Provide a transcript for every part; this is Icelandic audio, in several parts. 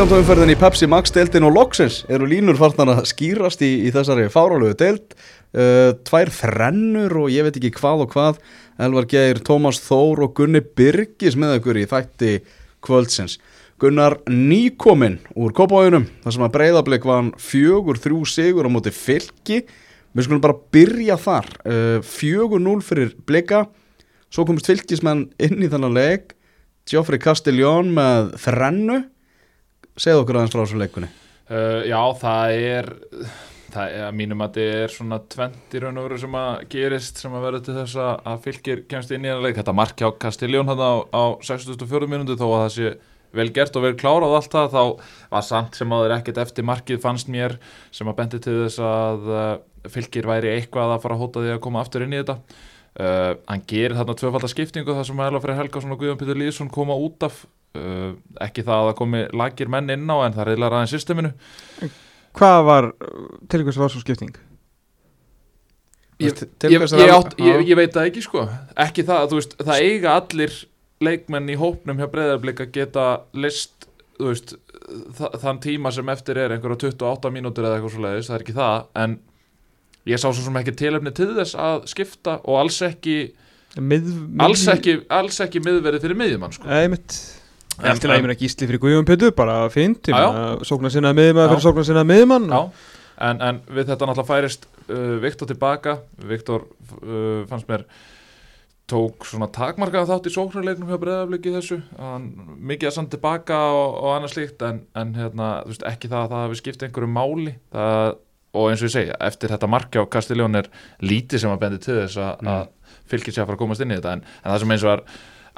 19. umferðin í Pepsi Max deildin og loksins eru línur farnar að skýrast í, í þessari fárálegu deild. Uh, tvær þrennur og ég veit ekki hvað og hvað. Elvar Geir, Tómas Þór og Gunni Birgis með okkur í þætti kvöldsins. Gunnar nýkominn úr Kópáðunum þar sem að breyðablik var hann fjögur þrjú sigur á móti fylki. Við skulum bara byrja þar. Uh, fjögur núl fyrir blika. Svo komist fylkismenn inn í þennan leik. Geoffrey Castellón með þrennu segð okkur aðeins frá þessu leikunni Uh, já, það er það er að mínum að þetta er svona 20 raun og veru sem að gerist sem að verða til þess að, fylgir kemst inn í enn leik, þetta mark hjá Castellón hann á, á 64 minúti þó að það sé vel gert og vel klárað allt það þá var samt sem að það er ekkert eftir markið fannst mér sem að bendi til þess að uh, fylgir væri eitthvað að fara að hóta því að koma aftur inn í þetta uh, hann gerir þarna tvöfaldar skiptingu þar sem að Elva Freyr Helgason og Guðjón Pítur Lýðsson koma út af. Uh, ekki það að það komi lagir menn inn á en það reyðlar aðeins systeminu. Hvað var, til hvers var svo skipting? ég, ég, ég, átt, ég, ég veit það ekki sko. Ekki það, þú veist, það eiga allir leikmenn í hópnum hjá breyðarblik að geta list, þú veist þa þann tíma sem eftir er einhverja 28 mínútur eða eitthvað svo leiðis, það er ekki það en ég sá svo sem ekki tilefni til þess að skipta og alls ekki Mið, mið, alls ekki, alls ekki miðverið fyrir miðjumann sko. Nei, mitt Eftir að ég meina gísli fyrir Guðjón Pétur, bara fint Já, já. Sóknar sinna miðjumann fyrir sóknar sinna miðjumann. En, en við þetta náttúrulega færist uh, Viktor tilbaka. Viktor uh, fannst mér tók svona takmarkaðan þátt í sóknarleiknum hjá breyðafliki þessu. Hann, mikið að samt tilbaka og, og annað slíkt en, en hérna, þú veist, ekki það að það hafi skipt einhverju máli. Það, og eins og ég segja, eftir þetta markja á Castellón er lítið sem að bendi til þess að, Mm. að fylgir sér að fara að komast inn í þetta en, en það sem eins og var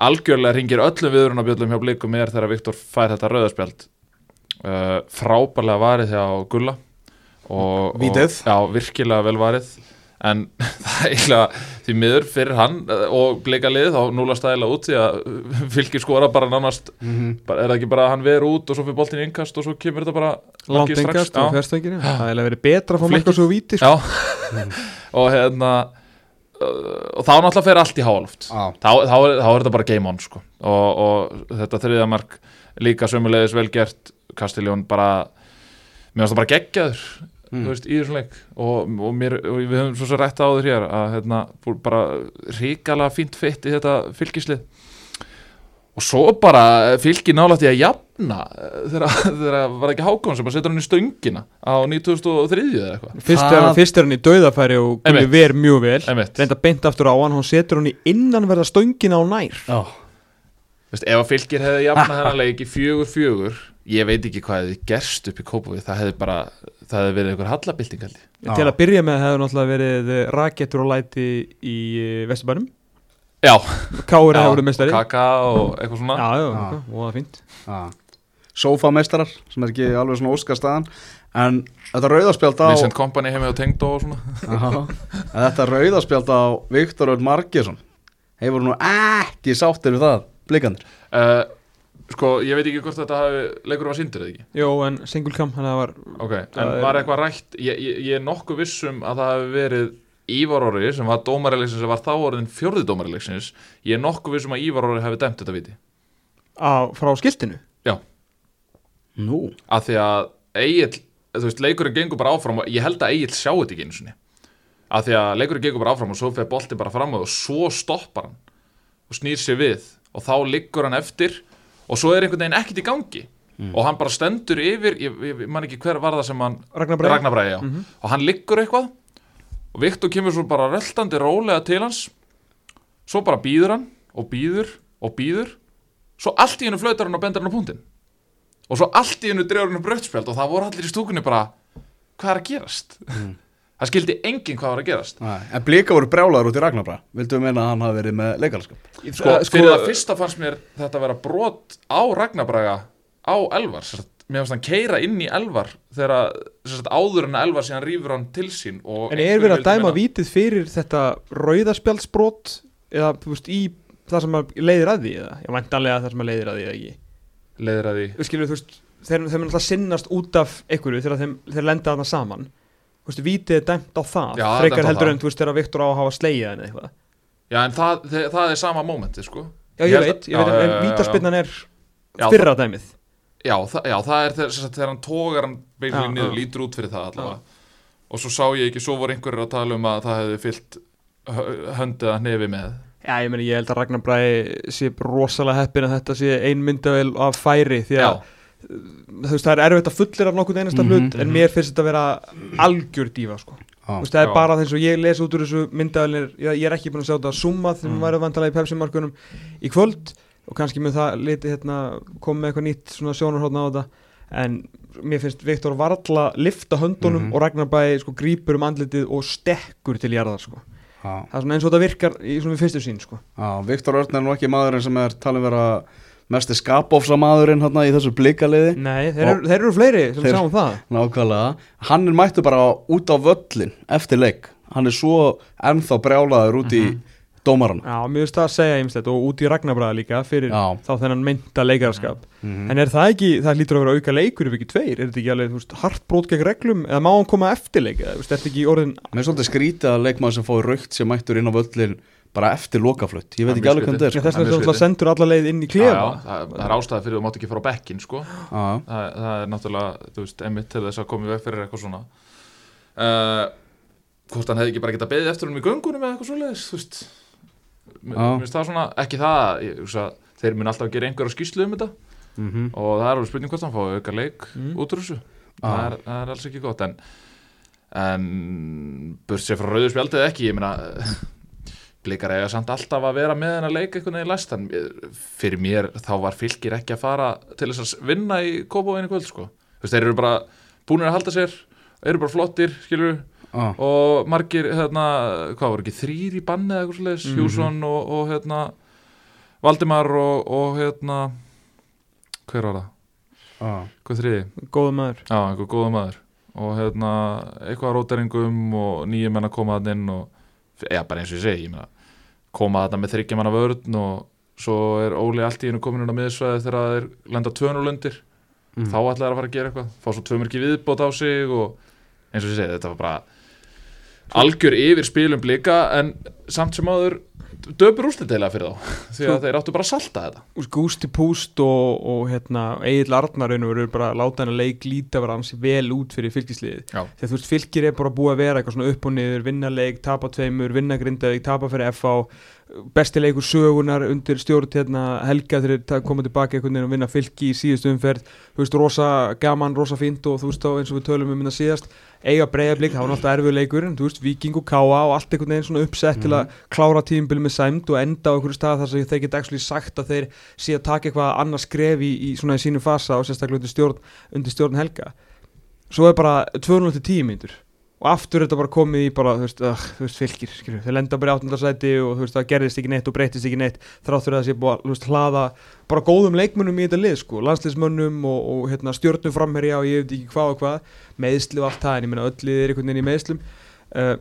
algjörlega ringir öllum viðrunabjöldum hjá blikum er þegar Viktor fær þetta rauðarspjald uh, frábærlega varið hjá Gulla og, og, já, virkilega vel varið en það er eiginlega því miður fyrir hann uh, og bleika liðið þá núla stæla út því að uh, fylgir skora bara nánast Mhm. bara, er það ekki bara að hann ver út og svo fyrir boltin í innkast og svo kemur þetta bara Langt engast og Já. fjörstönginu Það er verið betra að fá Flikkir. marka svo víti sko. Og hérna uh, og þá náttúrulega fer allt í hálft Já. þá, þá, er, þá er þetta bara game on sko. og, og þetta þriðja mark líka sömulegis vel gert Castellón bara mér finnst það bara geggjaður Mm. veist, í þessum leik og, og, mér, og við höfum svo svo rætt á þér hér að hérna, bara ríkala fínt fitt í þetta fylgislið og svo bara fylgi nálægt í að jafna eh, þegar var ekki hákon sem bara setur hann í stöngina á 2003 eða eitthvað? Fyrst er, hann, fyrst er hann í dauðafæri og Gulli Einmitt. ver mjög vel. Reynda beint aftur á hann, hann setur hann í innanverða stöngina á nær. Já. Veist, ef að fylgir hefði jafnað þennan leik í fjögur fjögur ég veit ekki hvað hefði gerst upp í Kópavíð það hefði bara, það hefði verið einhver hallabilding. Til að byrja með hefur náttúrulega verið rakettur og læti í Vesturbænum. Já, Káur hefur verið mestari kaka og eitthvað svona. Já, Já. já, og það er fínt Já. Sófameistarar sem er ekki alveg svona óskastaðan en þetta rauðarspjald á Vincent Kompany heimi og tengd og svona. Já. En þetta rauðarspjald á Viktor Öll Margesson hefur nú ekki sáttir við það blikandir uh, sko, ég veit ekki hvort þetta hafi leikur var sindur eða ekki? Jó, en Singulkam, hann var ok, en er- var eitthvað rætt? Ég, ég, ég er nokkuð vissum að það hafi verið Ívar Orri sem var dómarileiksins sem var þá orðin fjórði dómarileiksins ég er nokkuð vissum að Ívar Orri hefði dæmt þetta viti. Á, frá skiltinu Nú? Að því að Egil, þú veist, leikurinn gengur bara áfram og ég held að Egil sjá þetta ekki einu sinni. Að því að leikurinn gengur bara áfram og svo fer bolti bara fram og svo stoppar hann og snýr sér við og þá liggur hann eftir og svo er einhvern veginn ekkert í gangi. Og hann bara stendur yfir ég, ég, ég man ekki hver var það sem hann Ragnar Bragi. Ragnar Bragi, já, Mhm. og hann liggur eitthvað og Viktor kemur svo bara röltandi rólega til hans. Svo bara býður hann og býður og býður svo allt í hennu flautar hann og bendur hann á punktinn og svo allt í hennu dregur hann upp rauðspjald og það voru allir í stúkunni bara hvað er að gerast? Það skildi enginn hvað var að gerast. Nei. En blika voru brjálaður út í Ragnarbra Vildu við meina að hann hafi verið með leikarskap sko, Eh, fyrir það fyrsta fannst mér þetta vera brot á Ragnarbraga á Elvar. Sem sagt, mér fannst hann keira inn í Elvar þegar sem sagt, áður en að Elvar síðan rýfur hann til sín og En er verið að dæma meina- vítið fyrir þetta rauðaspjaldsbrot eða þú veist, í það sem að leiðir að því eða? Ég væntanlega það sem að leiðir að því eða ekki leiðir að því skilur, þú veist, þeir, þeir mun alltaf sinnast út af einhverju þegar þeim, þeir lenda þarna saman. Þú veist, vítið er dæmt á það Já, dæmt frekar á heldur það. en þú veist þegar Viktor á að hafa slegið henni eitthvað. Já, en það, það, það er sama mómenti, sko. Já, ég, held veit, ég veit, já, en já, já. vítaspinnan er Já, fyrra dæmið. Já, það, já, það er þegar, sem sagt, þegar hann tógar hann Já, beilinni niður, já. lítur út fyrir það allavega. Og svo sá ég ekki, svo voru einhverjir að tala um að það hefði fyllt höndið að nefi með Já, ég meni, ég held að Ragnar Bræði sé rosalega heppin að þetta sé ein myndavel af færi því að veist, það er erfitt að fullir af nokkuð einasta Mhm, hlut en mér finnst þetta að vera algjör dífa sko. Þú veist, það er Já. bara þess að ég les út úr þessu myndavelnir ég, ég er ekki búin að sjá þetta summað þegar Mm. við værum vantalega í Pepsi-markunum í kvöld og kannski með það liti hérna, koma með eitthvað nýtt svona sjónarhóðna á þetta en mér finnst Viktor Varla lifta höndunum Mhm. og Ragnar Bræði sko grípur um andlitið og stekkur til jarðar sko. Það er svona eins og þetta virkar í svona við fyrstu sín sko. Já, Viktor Örn er nú ekki maðurinn sem er talin vera mesti skapofsa maðurinn hérna í þessu blikaliði. Nei, þeir eru, þeir eru fleiri sem Þeir- sjáum það. Nákvæmlega, hann er mættu bara út á völlin eftir leik. Hann er svo ennþá brjálaður út í dómarana Já, mér finnst það að segja ýmislegt og út í Ragnarbræða líka fyrir Já. þá þennan mynda leikarskap Mhm. En er það ekki, það lítur að vera auka leikur ef ekki tveir, er þetta ekki alveg, þú veist, hart brót gegn reglum? Eða má hann koma eftir leik eða, þú veist, er þetta ekki orðin Mér er svolítið skrítið að leikmaður sem fóði raukt sem mættur inn á völlin bara eftir lokaflutt ég veit Það ekki alveg hvernig þetta er Já, sko. þess það vegna þú sendur alla leið inn í Já, klefa. Já, það, það er ástæða fyrir að þú mátt ekki fara á bekkin sko. Já, það, það er náttúrulega, þú veist, einmitt til þess að koma í veg fyrir eitthvað svona. Uh, hvort hann hefði ekki bara getað beðið eftir hennum í göngunum eða eitthvað svoleiðis þú veist mér finnst það svona, ekki það ég, hugsa, þeir mun alltaf að gera einhverja skýslu um þetta mhm. og það er alveg spurning hvort hann fái auka leik Mm. út úr þessu Já. það er, það er alls ekki gott en, en burt sér frá rauðu spjaldið ekki ég meina blikar eiga samt alltaf að vera með hennar leik einhvern veginn læst en fyrir mér þá var fylgir ekki að fara til þess að vinna í kópavóinu kvöld sko. Þú veist, þeir eru bara búinir að halda sér eru bara flottir, skilur Já. og margir, hérna, hvað voru ekki þrýr í banni eða eitthvað svoleiðis, Mhm. Hjússon og, og hérna Valdimar og, og hérna hver var það? Já. Hvað þriði? Góða maður Já, einhver góða maður og hérna, eitthvað róteringum og nýjum menn að koma þann inn og, já, bara eins og ég segi, ég meina koma þarna með þryggja manna vörn og svo er Óli allt í hennu komin inn á miðsvæði þegar þeir lenda tvönulundir Mm. þá ætlaði að fara að gera eitthvað fá svo tvö mörki viðbót á sig og eins og ég segi, þetta var bara algjör yfir spilum blika en samt sem áður döpur úrslitilega fyrir þá því að þeir áttu bara að salta þetta. Úst, Gústi Púst og, og hérna, Egil Arnar raun og veru bara að láta hennar leik líta vera ansi vel út fyrir fylgisliðið. Þegar þú veist fylgir er bara búið að vera eitthvað svona upp og niður vinna leik, tapa tveimur, vinna grindavík tapa fyrir FH, besti leikur sögunar undir stjórn hérna, Helga þegar þeir koma tilbaka einhvern veginn og vinna fylgi í síðustu umferð, þú veist, rosa gaman, rosa fínt og þú veist þá eins og við tölum um minna síðast eiga breyðablík, það var náttúrulega erfið leikur en þú veist, Viking og Káa og allt einhvern veginn svona uppsett til að klára tímbil með sæmd og enda á einhverju stað þar sem þeir geta actually sagt að þeir sé að taka eitthvað annað skref í, í svona í sínu fasa og sérstaklega undir stjórn, undir stjórn Helga. Svo er bara 200 til 10 mínútur og aftur er þetta bara komið í bara, þú veist, uh, þú veist fylgir, skilju, þeir lenda bara í áttundarsæti og þú veist, það gerðist ekki neitt og breytist ekki neitt þrátt fyrir að það sé að, þú veist, hlaða bara góðum leikmönnum í þetta lið, sko, landsliðsmönnum og, og hérna, stjórnum framherja og ég veit ekki hvað og hvað, meðsli og allt það en ég meina öll lið er einhvern veginn í meðslum uh,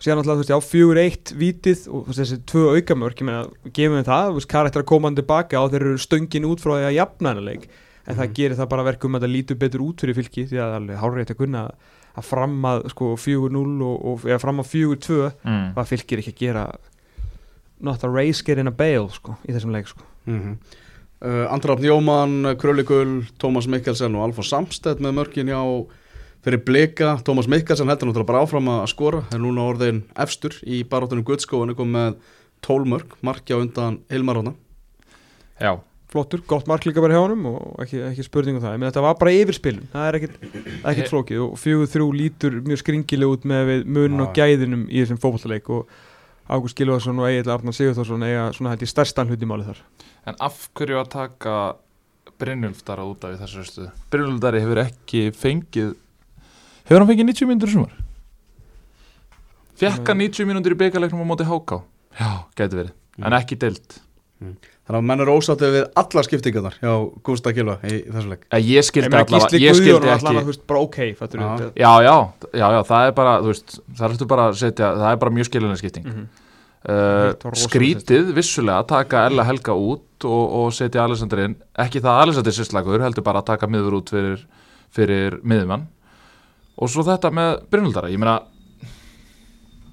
síðan alltaf, þú veist, já, fjögur eitt vitið og veist, þessi tvö aukamörk ég meina, gefum við það, þú veist, karakter að koma hann tilbaka og þeir eru stöngin út frá því að jafna hennar leik. En það Mhm. gerir það bara verkum að það lítur betur út fyrir fylki því að það er alveg hárreitt að kunna að fram að sko 4-0 og, og eða fram að 4-2 mm. það fylgir ekki að gera not a race get in a bail sko í þessum leik sko. Mm uh, Andrafn Jómann, Kröli Gull, Tómas Mikkelsen og Alfons Samstedt með mörkin hjá fyrir blika. Tómas Mikkelsen heldur náttúrulega bara áfram að skora er núna orðin efstur í baróttunum Guðskóin er komið með 12 mörk markja undan Hilmar Róna Já, flottur, gott mark líka bara hjá honum og ekki, ekki spurning um það, ég meina þetta var bara yfirspilun það er He- flókið og fjögur þrjú lítur mjög skringileg út með við mun og Já. gæðinum í þessum fótballleik og Ágúst Gilvarsson og Egil Arnar Sigurþórsson eiga svona hætti stærstan hluti máli þar En af hverju að taka Brynjulfdara út af í þessari stuðu? Brynjulfdari hefur ekki fengið Hefur hann fengið 90 mínútur í sumar? Fekk hann 90 mínútur í byggarleiknum á móti háká? Já, gæti verið, en ekki deilt þannig að menn er ósáttið við alla skiptingarnar hjá Gústa Gilva í þessu leik Eh, Ég skildi allavega Ég skildi ekki bara ok fattur Já. Já, já, já, já, það er bara, veist, það ertu bara setja, það er bara mjög skiljanlega skipting. Uh, Hitt var rosalega skrítið vissulega að taka Ella Helga út og, og setja Alessandur inn, ekki það að Alessandur sérslagur, heldur bara að taka miður út fyrir, fyrir miðumann. Og svo þetta með Brynhuldara, ég meina,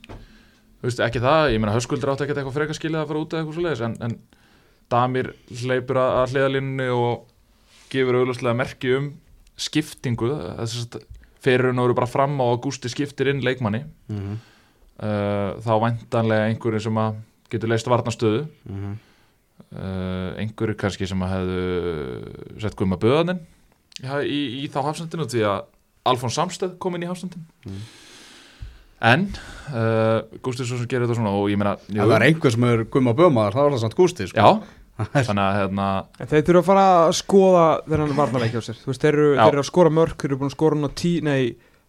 þú veist, ekki það, ég meina, höskuldur átti ekkert eitthvað frekar skilið að fara út eða eitthvað svo leiðis, en, en Damir hleypur að, að hliðalínunni og gefur auðvitað merki um skiptingu að fyrir hún eru bara fram á að Gústi skiptir inn leikmanni. Mhm, uh, þá væntanlega einhverju sem að getur leist varnastöðu mhm. uh, einhverju kannski sem að hefðu sett guðma böðaninn ja, í, í þá hafsendinu því að Alfons Samsted kom inn í hafsendin Mm. en uh, Gústi svo sem gerir þetta svona og ég meina það er einhver sem er gumma bömaðar, þá er það samt gústi sko. já, þannig að hérna En þeir þurfa að fara að skoða þennan varnarleik á sér. Þú veist, þeir eru, þeir eru að skora mörk Þeir eru búin að skora á tí, nei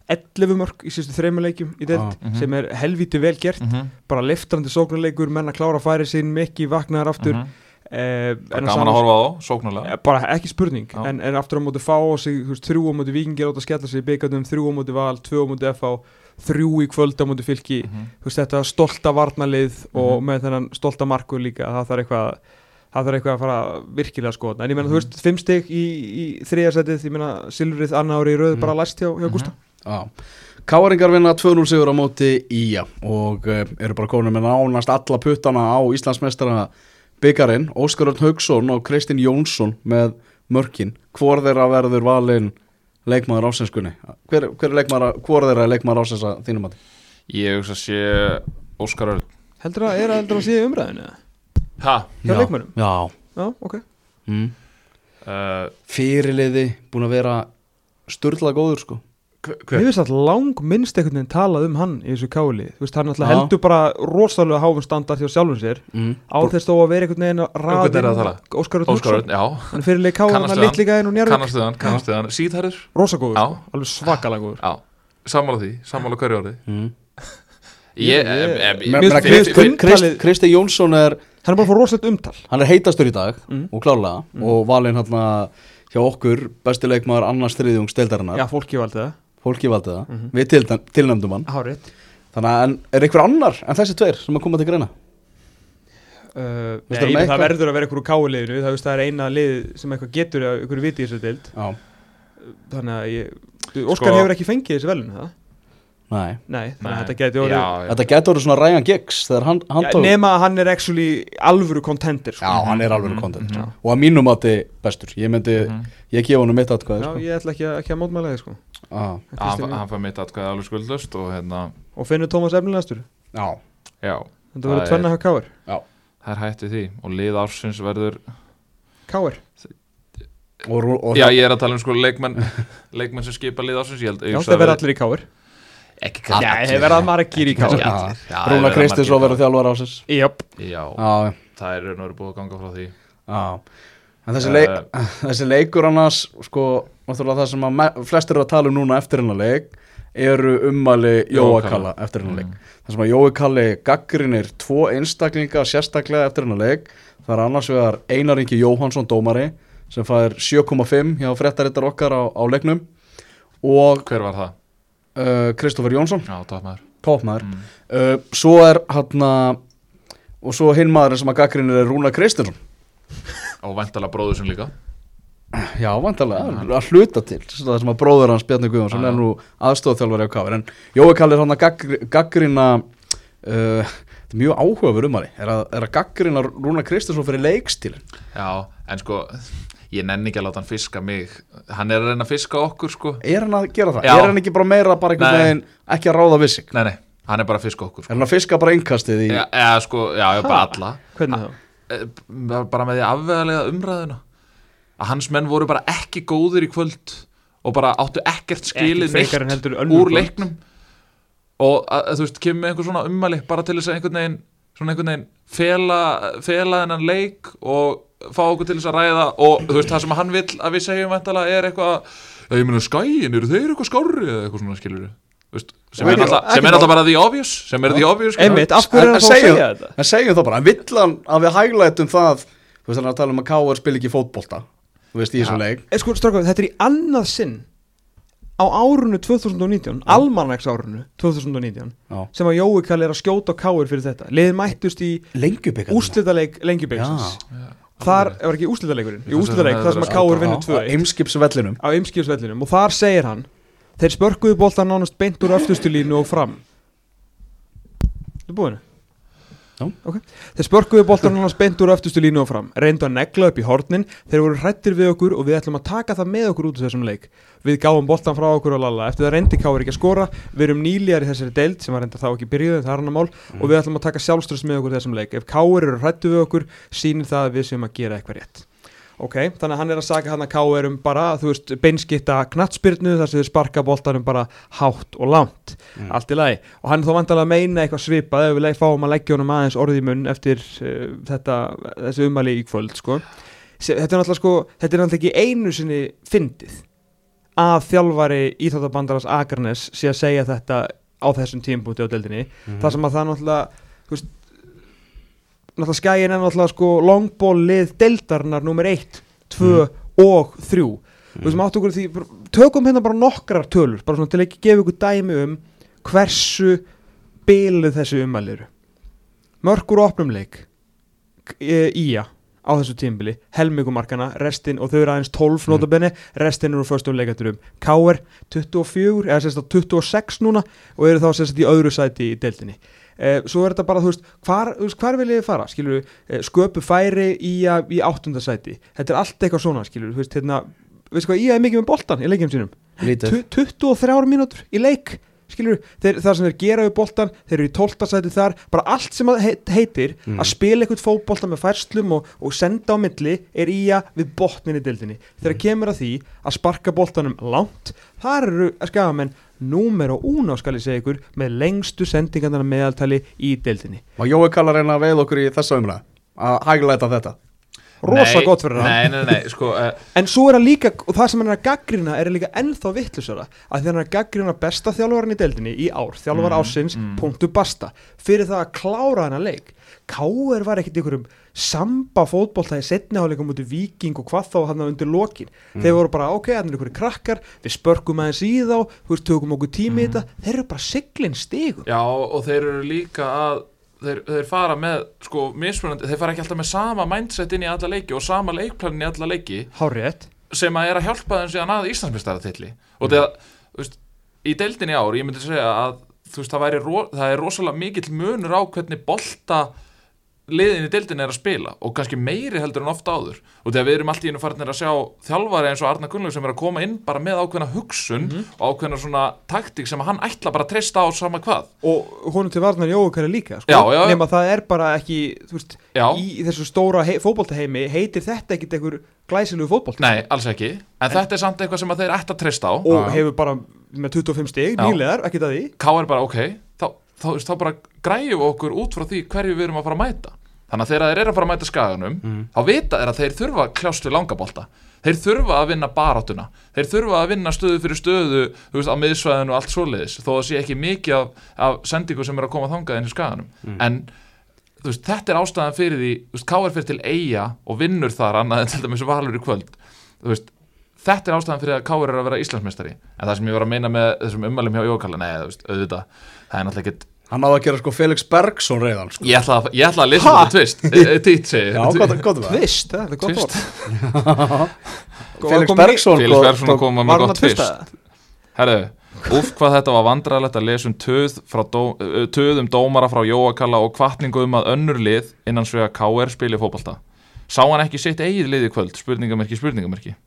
11 mörk í síðustu þreymur leikjum í deild Já. Mhm. sem er helvíti vel gert. Mm -hmm, bara liftrandi sóknarleikur, menn að klára færi sín mikki vaknaðar aftur. Mm eh, en gaman að horfa á sóknulega Eh, bara ekki spurning, en, en aftur á móti fá á sig, þú veist, þrjú á móti vikingir átt að skella sig í byggandum, þrjú á móti val, tvö á móti FH, þrjú í kvöld á móti fylki, Mhm. þú veist, þetta stolta varnalið og Mhm. með þennan stolta markur líka, það þarf eitthvað það þarf eitthvað að fara virkilega skoða en ég meina, þú Mhm. veist, fimm stig í, í þriðasætið, ég meina, Silfrið annar ári í röð Mhm. bara læst hjá, hjá Gústa Já. Káaringar vinna 2-0 sigur á móti Ía og uh, eru bara komin með nánast alla puttana á Íslandsmeistara byggarinn, Óskar Örn Haugsson og Kristinn Jónsson með mörkin hvor þeirra verður valinn leikmaður ásenskunni hver, hver er leikmaður, hvor þeirra er leikmaður ásens að þínum að ég hugsa að sé Óskar Örn heldur að, er að að sé umræðinu eða? Ha, hjá leikmönnum, Já, já, ok. Mm. uh, fyrirliði búin að vera sturla góður sko. Hver, Mér finnst að lang minnst einhvern veginn talað um hann í þessu káli, þú veist, hann alltaf Já. heldur bara rosalega háfum standart hjá sjálfum sér. Mm. á þess þó að vera einhvern veginn að hvern er það að tala? Óskar Örn Óskar Örn, Hugson já, hann fyrir leik káli, hann Kannastu að litli gæðin og njárvík kannastu hann, kannastu hann. Síðhærður, rosagóður, Já. sko, alveg svakalega góður. Já, sammála því sammála hverju orði. Mm. ég, Ég- em- em- Me- Mér meina, finnst Krist- Krist- umtalið- Kristinn Jónsson er hann er bara fá rosalegt umtal. Hann er heitastur í dag Mm. og klárlega og valinn hérna hjá okkur besti leikmaður annars þriðjungs deildarinnar. Já, fólki valdi það, fólki valdi það, Mhm. við til, tilnæmdum hann. Hárið þannig að er einhver annar en þessi tveir sem að koma til greina? Uh, nei, það eitthvað? verður að vera einhverju káliðinu það, það er eina lið sem eitthvað getur einhverju viti í þessu deild. Já, þannig að ég, Óskar Sko- hefur ekki fengið þessi velun það? Nei. Nei, þannig að þetta getur orðið já, já. þetta getur orðið svona Ryan Giggs þegar hann, hann Já, tók nema að hann er actually alvöru contender sko. já, hann er Mhm, kontent mhm. og að mínum átti bestur. Ég myndi, Mhm. ég gefa hann mitt atkvæði Já, sko. ég ætla ekki að, ekki að mótmæla þig sko. ah, hann, fær mitt atkvæði alveg skuldlust og hérna, Og finnur Tómas efnilegastur já, já, Þetta verður er- tvenna hjá Káir það er hætti því. Og lið ársins verður Káir og, og, og já, ég er að tala um sko leikmenn leikmenn sem skipa lið ársins ekki kannski það allir. verður að margir í. Já, Rúna Kristins og verður þjálfar ásins Jöp já, já, það er raun og verið búið að ganga frá því. Já. En þessi, Eh, leik, þessi leikur annars sko, náttúrulega það sem flestir eru að tala um núna eftir hennar leik eru ummæli Jóa Jóa Kalla. Kalla eftir hennar leik. Mm. það sem að Jói Kalli gaggrinir tvo einstaklinga sérstaklega eftir hennar leik það er annars vegar Einar Ingi Jóhansson dómari sem fær 7,5 hjá frettarittar okkar á, á leiknum og hver var það? Uh, Kristoffer Jónsson, já, toppmaður toppmaður mm. uh, svo er hann og svo hinn maðurinn sem að gaggrinir er Rúna Kristinsson og væntalega bróður sem líka. Já, vantarlega, að hluta til. Það sem að bróður hans Bjarni Guðjónsson Já, er nú aðstofþjálfari á kafir en Jói kallir hann að gaggr, gaggrina uh, þetta er mjög áhugaverð umari er að, er að gaggrina Rúna Kristinsson fyrir leikstílin já, en sko ég nenni ekki að láta hann fiska mig hann er að reyna að fiska okkur sko er hann að gera það? Já. Er hann ekki bara meira bara einhvern veginn ekki að ráða við sig? nei, nei, hann er bara að fiska okkur Er sko. hann að fiska bara innkastið í já, eða sko, já, já, bara alla Hvernig þá? Eh, bara með því afvegalega umræðuna að hans menn voru bara ekki góðir í kvöld og bara áttu ekkert skilið neitt úr leiknum og að, að, þú veist, kemur með einhver svona ummæli bara til þess að einhvern veginn svona einhvern veginn fela, fela þennan leik og fá okkur til þess að ræða og þú veist, það sem hann vill að við segjum er eitthvað ég meina skæin, eru þeir eitthvað skárri eða eitthvað svona skilur veist, sem, er náttúrulega- sem er náttúrulega bara the obvious sem er the obvious. Einmitt, af hverju er þá að segja þetta? En segjum það bara, en vill hann að við hæglætum það þú veist hann er að tala um að K.R. spil ekki fótbolta þú veist í þessum leik. Sko, stráka, þetta er í annað sinn á árunu 2019 almanæks árunu 2019 Já. sem að Jói Kall er að skjóta á Káir fyrir þetta. Liðið mættust í úrslitaleik lengjubeiksins Já, þar var ekki úrslitaleikurinn í að þar sem að verið vinnur á 2 Eimskipsvellinum. Á ymskjöfsvellinum og þar segir hann þeir spörkuðu boltan nánast beint úr öftustulínu og fram. Þú búinu? Okay. Þeir spörkuðu boltan hans beint úr öftustu línu og fram, reyndu að negla upp í hornin, þeir voru hrættir við okkur og við ætlum að taka það með okkur út úr þessum leik. Við gáum boltan frá okkur og lalla, eftir það reyndi Káur ekki að skora, við erum nýljar í þessari deild sem var reynda þá ekki byrjuð, það er hann að mál, og við ætlum að taka sjálfströss með okkur þessum leik. Ef Káur eru hrættir við okkur, sýnir það að við séum að gera eitthvað rétt. Ok, þannig að hann er að saka hann að Káur um bara, þú veist, beinskitta knattspyrnu þar sem þau sparka boltanum bara hátt og langt Mm. allt í lagi og hann er þó vandalega að meina eitthvað svipað ef við fáum að leggja honum aðeins orðið í munn eftir uh, þetta, þessi umæli í kvöld sko. Þetta er náttúrulega sko þetta er náttúrulega ekki einu sinni fyndið að þjálfari Íþróttabandarans Akarnes sé að segja þetta á þessum tímpúti á deildinni Mhm. þar sem að það náttúrulega þú veist, náttúrulega skæin er náttúrulega sko longball lið deildarinnar nummer 1, 2 og 3 þú veist, maður áttu okkur því tökum hérna bara nokkrar tölur bara svona til að ekki gefa ykkur dæmi um hversu biluð þessi umæli eru. Mörgur opnum leik e, ía á þessu tímbili, helmingumarkana restin, og þau eru aðeins 12 Mm. notabenni restin eru föstum leikaturum K.R. 24, eða sérst á 26 núna og eru þá sérst í öðru sæti í deildinni svo er þetta bara, þú veist, hvar, hvar viljið þið fara, skilur eh, sköpu færi í, í áttundasæti, þetta er allt eitthvað svona, skilur þú veist, hérna, veist hvað, ég er mikið með boltan í leikjum sínum, Lítið. Tu- 23 mínútur í leik skilur þeir, það sem þeir gera við boltan þeir eru í 12. sæti þar bara allt sem heitir Mm. að spila eitthvað fótbolta með færslum og, og senda á milli er í að við botnin í dildinni þegar kemur að því að sparka boltanum langt þar eru skafamenn númer og úná skal ég segja ykkur með lengstu sendingarnar meðaltali í dildinni Og Jói kallar reyna að veið okkur í þessa umræð að hægleita þetta? Rosa Nei, gott fyrir hann. Nei, nei, nei, sko uh, En svo er hann líka, og það sem hann er að gaggrina er líka ennþá vittlusara að því hann er að gaggrina besta þjálfarinn í deildinni í ár, þjálfar Mm, ásins, mm. punktu basta. Fyrir það að klára hann að leik Káur var ekkit einhverjum samba fótbolta í setniháleikum út í viking og hvað þá hann undir lokin. Mm. þeir voru bara, ok, hann er einhverju krakkar við spörkum aðeins í þá, þú veist, tökum okkur tími í Mm. þetta, þeir eru bara siglinn stigum Já, og þeir eru líka að þeir, þeir fara með, sko, mismunandi þeir fara ekki alltaf með sama mindset inn í alla leiki og sama leikplanin í alla leiki. Hárétt sem að er að hjálpa þeim síðan að Íslandsmestaratilli og þegar, þú veist, í deildinni í ár, ég myndi segja að þú veist, það, ro- það er rosalega mikill munur á hvernig bolta liðin í deildinni er að spila og kannski meiri heldur en ofta áður. Og þegar við erum allt í einu farinir að sjá þjálfari eins og Arna Gunnlaug sem er að koma inn bara með ákveðna hugsun og ákveðna svona taktík sem hann ætla bara að treysta á sama hvað. Og honum til varnar Jókari líka sko. Já, já, nema það er bara ekki veist, í þessu stóra hei, fótboltaheimi heitir þetta ekkit einhver glæsilegu fótbolta Nei, alls ekki, en, þetta er samt eitthvað sem þeir ætta að treysta á. Og Já. hefur bara með 25 stig nýlegar, ekkit að því. K er bara ok, þá, þá, þá, bara græjum okkur út frá því hverju við erum að fara að mæta þannig að þegar þeir eru að fara að mæta skaganum Mm. þá vita þeir að þeir þurfa að kljást við langabolta þeir þurfa að vinna baráttuna þeir þurfa að vinna stöðu fyrir stöðu veist, á miðsvæðinu og allt svoleiðis þó að sé ekki mikið af, af sendingu sem er að koma þangað inn í skaganum en þú veist, þetta er ástæðan fyrir því K.R. fyrir til eiga og vinnur þar annað en til dæmis valur í kvöld veist, þetta er ástæðan fyrir að K.R. er að vera Íslandsmeistari en það sem ég var að meina með þessum ummælum hjá Jókalla, nei, auðvitað Hann náði að gera sko Felix Bergson reyðan sko. Ég ætla að, ég ætla að lesa þetta tvist Tít segi tvist, það er gott Tvist. orð. Felix Bergson Felix Bergson koma með gott tvist Herðu, úf hvað þetta var vandræðilegt að lesa um töð, frá dó, uh, töð um dómara frá Jóakalla og kvartningu um að önnur lið innan svega KR spili fótbolta. Sá hann ekki sitt eigið lið í kvöld? Spurningamerki, spurningamerki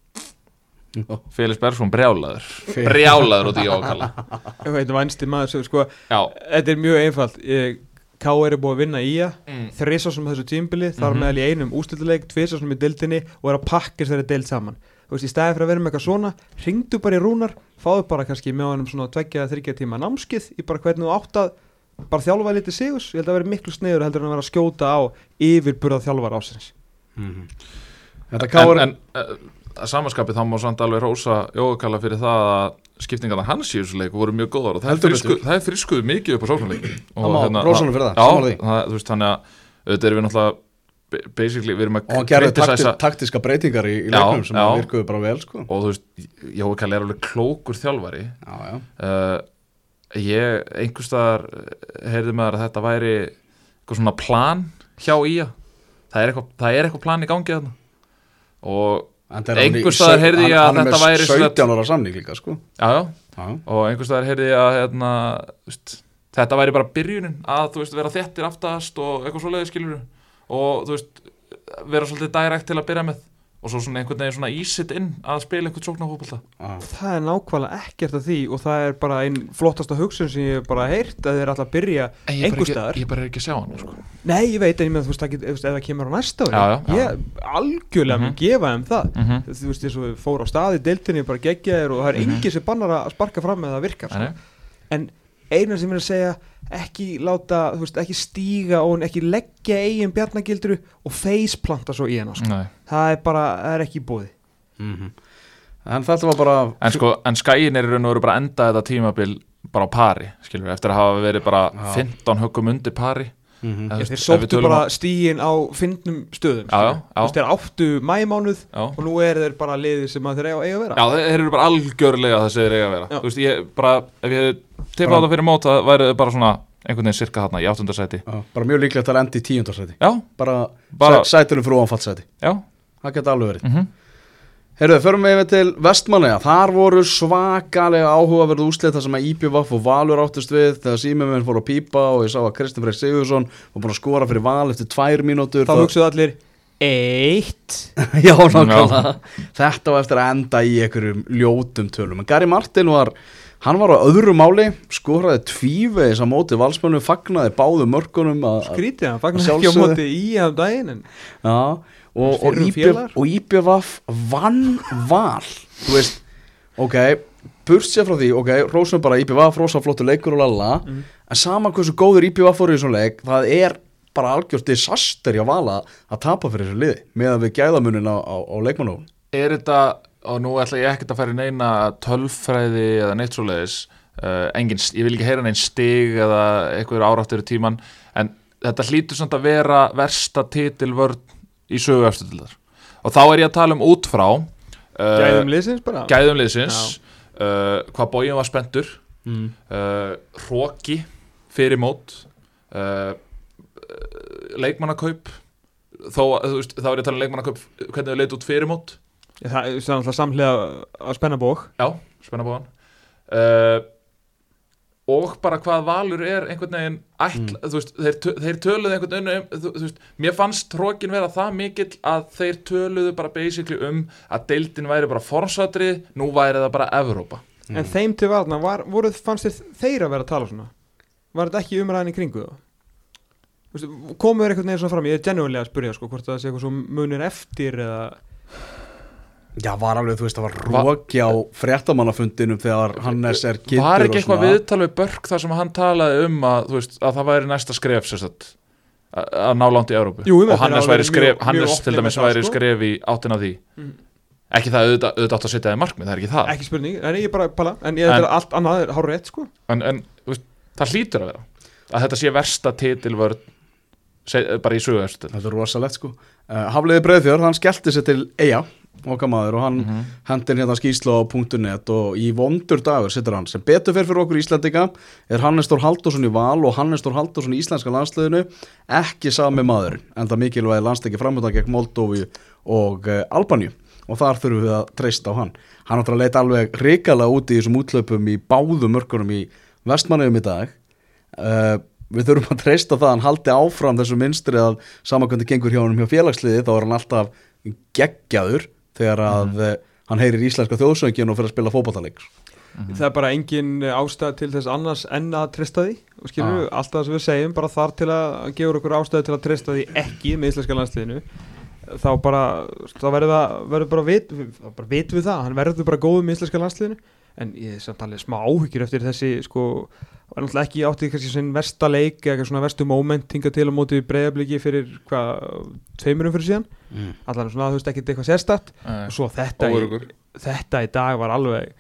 Já. Felix Bergson brjálaður Brjálaður út í Ég veit, vænsti maður sem sko Já, þetta er mjög einfalt Ég- K.R. er búið að vinna í að mm. þrisa sem þessu tímbili, þar Mhm. meðal í einum úslituleik, tvisa sem í dildinni og er að pakka þeirri dild saman þú veist, í stæði fyrir að vera með eitthvað svona ringdu bara í rúnar, fáðu bara kannski með honum svona tveggja, þryggja tíma námskið í bara hvernig þú átt að bara þjálfa lítið sigus, ég held að vera miklu sneður heldur en að vera að skjóta á yfirburða þjálfar ásins Mhm. Þetta En, káur en uh, að samanskapið þá má samt alveg rósa Jóakalla fyrir það að skiptingarna hans í þessu leik voru mjög góðar og það er, Heldur frisku, betur. það er friskuð mikið upp á sóknarleik Það má rósa honum fyrir það, Já, það, þú veist þannig að auðvitað erum við náttúrulega ba- basically, við erum að Og hann gerði takti, taktiska breytingar í, í Já, leiknum sem já. virkuðu bara vel sko. og þú veist, Jóakalla er alveg klókur þjálfari Já, já uh, ég einhverstaðar heyrði með að þetta væri eitthvað svona plan hjá ía það er eitthvað, það er eitthvað plan í gangi þarna og Einhvers staðar heyrði ég að þetta væri sem sagt- 17 ára samning líka sko. Já, já, og einhverstaðar heyrði ég að hérna, veist, þetta væri bara byrjunin að þú veist vera þettir aftast og eitthvað svoleiði skilur og þú veist vera svolítið direkt til að byrja með og svo svona einhvern veginn svona ísitt inn að spila einhvern sóknarfókbalta ah. Það er nákvæmlega ekkert af því og það er bara einn flottasta hugsun sem ég hef bara heyrt að þeir alltaf byrja En ég er bara einhver ekki- staðar ég bara er ekki að sjá hann sko. Nei, ég veit, en ég með þú veist, veist, ef það kemur á næsta ári Já, já, já. Ég algjörlega Mhm. mun gefa þeim það mm -hmm. Þú veist, eins og við fóru á staði, deiltinni bara geggja þér og það er Mhm. enginn sem bannar að sparka fram með það virkar sko. En eina sem ég er að segja ekki láta, þú veist, ekki stíga og ekki leggja eigin bjarnagildru og faceplanta svo í hana sko. nei. Það er bara, það er ekki í bóði mm En þetta var bara En sko, en skæin er í raun og veru bara að enda þetta tímabil bara á pari, skilur við, eftir að hafa verið bara Já. 15 höggum undir pari Mhm. Eða, þú Þeir sóttu bara stígin á fyndnum stöðum Já, já. Þú veist, þeir áttu mæmánuð og nú er þeir bara liðið sem að þeir eiga, eiga að vera Já, þeir eru bara algjörlega þessi þeir eiga að vera. Þú veist, ég bara, ef ég Bara- á það fyrir mót það væri bara svona einhvern veginn sirka þarna í áttundarsæti bara mjög líklegt að enda í tíundarsæti bara, Bara- sætunum fyrir ofanfallsæti já. Það geta alveg verið. Mm Herruðu, förum við yfir til Vestmanneja þar voru svakalega áhugaverð úslit þar sem að IPVF og Valur áttust við þegar símuminn fór að pípa og ég sá að Kristinn Freyr Sigursson var búin að skora fyrir Val eftir tvær mínútur. Þá hugsaðu allir Eitt? Já, nákvæmlega. Þetta var eftir að enda í einhverjum ljótum tölum. En Gary Martin var Hann var á öðru máli, skoraði tvívegis á móti valsmönnum, fagnaði báðu mörkunum að- að- Skrítið, hann fagnar Að ekki á móti í af daginn en Já, og, og, og IBVF vann val Þú veist, ok Burt sér frá því, ok, rósum bara IBVF rosa flottur leikur og lala Mm. En sama hversu góður IBVF voru í þessum leik Það er bara algjört disaster hjá vala að tapa fyrir þessu liði með að við gæðamunin á, á, á leikmannófun Er þetta, og nú ætla ég ekkert að fara í neina tölfræði eða neitt svoleiðis. Uh, engin, ég vil ekki heyra neinn stig eða eitthvað áráttur í tíman en þetta hlýtur samt að vera versta titilvörn í sögu eftir og þá er ég að tala um út frá uh, Gæðum liðsins bara? gæðum liðsins. Uh, hvað bójum var spenntur. Mm. Róki fyrir mót. Leikmannakaup. Þó, veist, þá er ég að tala um leikmannakaup hvernig þau leit út fyrir mót Það er alltaf samhliða að spenna bók Já, spenna bóðan uh, Og bara hvað Valur er einhvern veginn ætla, þú veist, þeir, þeir töluðu einhvern veginn um, þú, þú veist, mér fannst trókin vera það mikill að þeir töluðu bara basically um að deildin væri bara forsatrið, nú væri það bara Evrópa. En þeim til varna, var, voru, fannst þeir að vera að tala svona? Var þetta ekki umræðin í kringu það? Þú veist, Komu þeir einhvern veginn svona fram Ég er genuinlega að spyrja sko, hvort það sé eitthvað svo munir eftir eða Já, var alveg, þú veist, það var róki á fréttamannafundinum þegar Hannes er Var og ekki eitthvað svona. viðtal við Börk þar sem hann talaði um að, þú veist, að það væri næsta skref sérstætt að ná langt í Evrópu? Jú, og Hannes, væri skref, mjög- Hannes mjög til opnir dæmis það, væri sko. skref í áttina því. Mm. ekki það auðvitað, auðvitað átt að setja það í markmið, það er ekki það. Ekki spurning, en ég er bara pala En ég er allt annað, er hár rétt sko. En, en veist, það hlýtur að vera að þetta sé versta titilvörð bara í sögu eftir Þetta er rosalegt sko. Uh, Hafliði Breiðfjörð, hann skellti sér til Eja okkar maður og hann mm Mhm. hendir hérna skýslu á .net og í vondur dagur sittur hann. Sem betur fyrir okkur Íslandika er Hannes Þór Halldórsson í val og Hannes Þór Halldórsson í íslenska landsliðinu ekki sami maðurinn en það mikilvægi landstæki framöndan gegn Moldófi og uh, Albaníu. Og þar þurfum við að treysta á hann. Hann áttur að leita alveg ríkala út í þessum útlöpum í báðum mörkunum í vestmanniðum í dag. Uh, við þurfum að treysta það að hann haldi áfram þessu minstri að samankvæmdi gengur hjá hann hjá félagsliði þá er hann alltaf geggjaður þegar að mm. hann heyrir íslenska þjóðsöngin og fyrir að spila fótballtaleik Það er bara engin eh, ástæð til þess annars en að treysta því og skilur við, allt það sem við segjum bara þar til að gefa okkur ástæði til að treysta því ekki með íslenska landsliðinu þá bara, þá verður það verður bara vit, bara vitum við það hann verður bara góð með íslenska landsliðinu en ég er samt alveg smá áhyggjur eftir þessi sko, var náttúrulega ekki áttið kannski sinn versta leik eða svona verstu moment hinga til á móti breyðabliki fyrir hvað, tveimurum fyrir síðan? Mm. allan svona, þú veist, ekki eitthvað sérstætt og svo þetta í, þetta í dag var alveg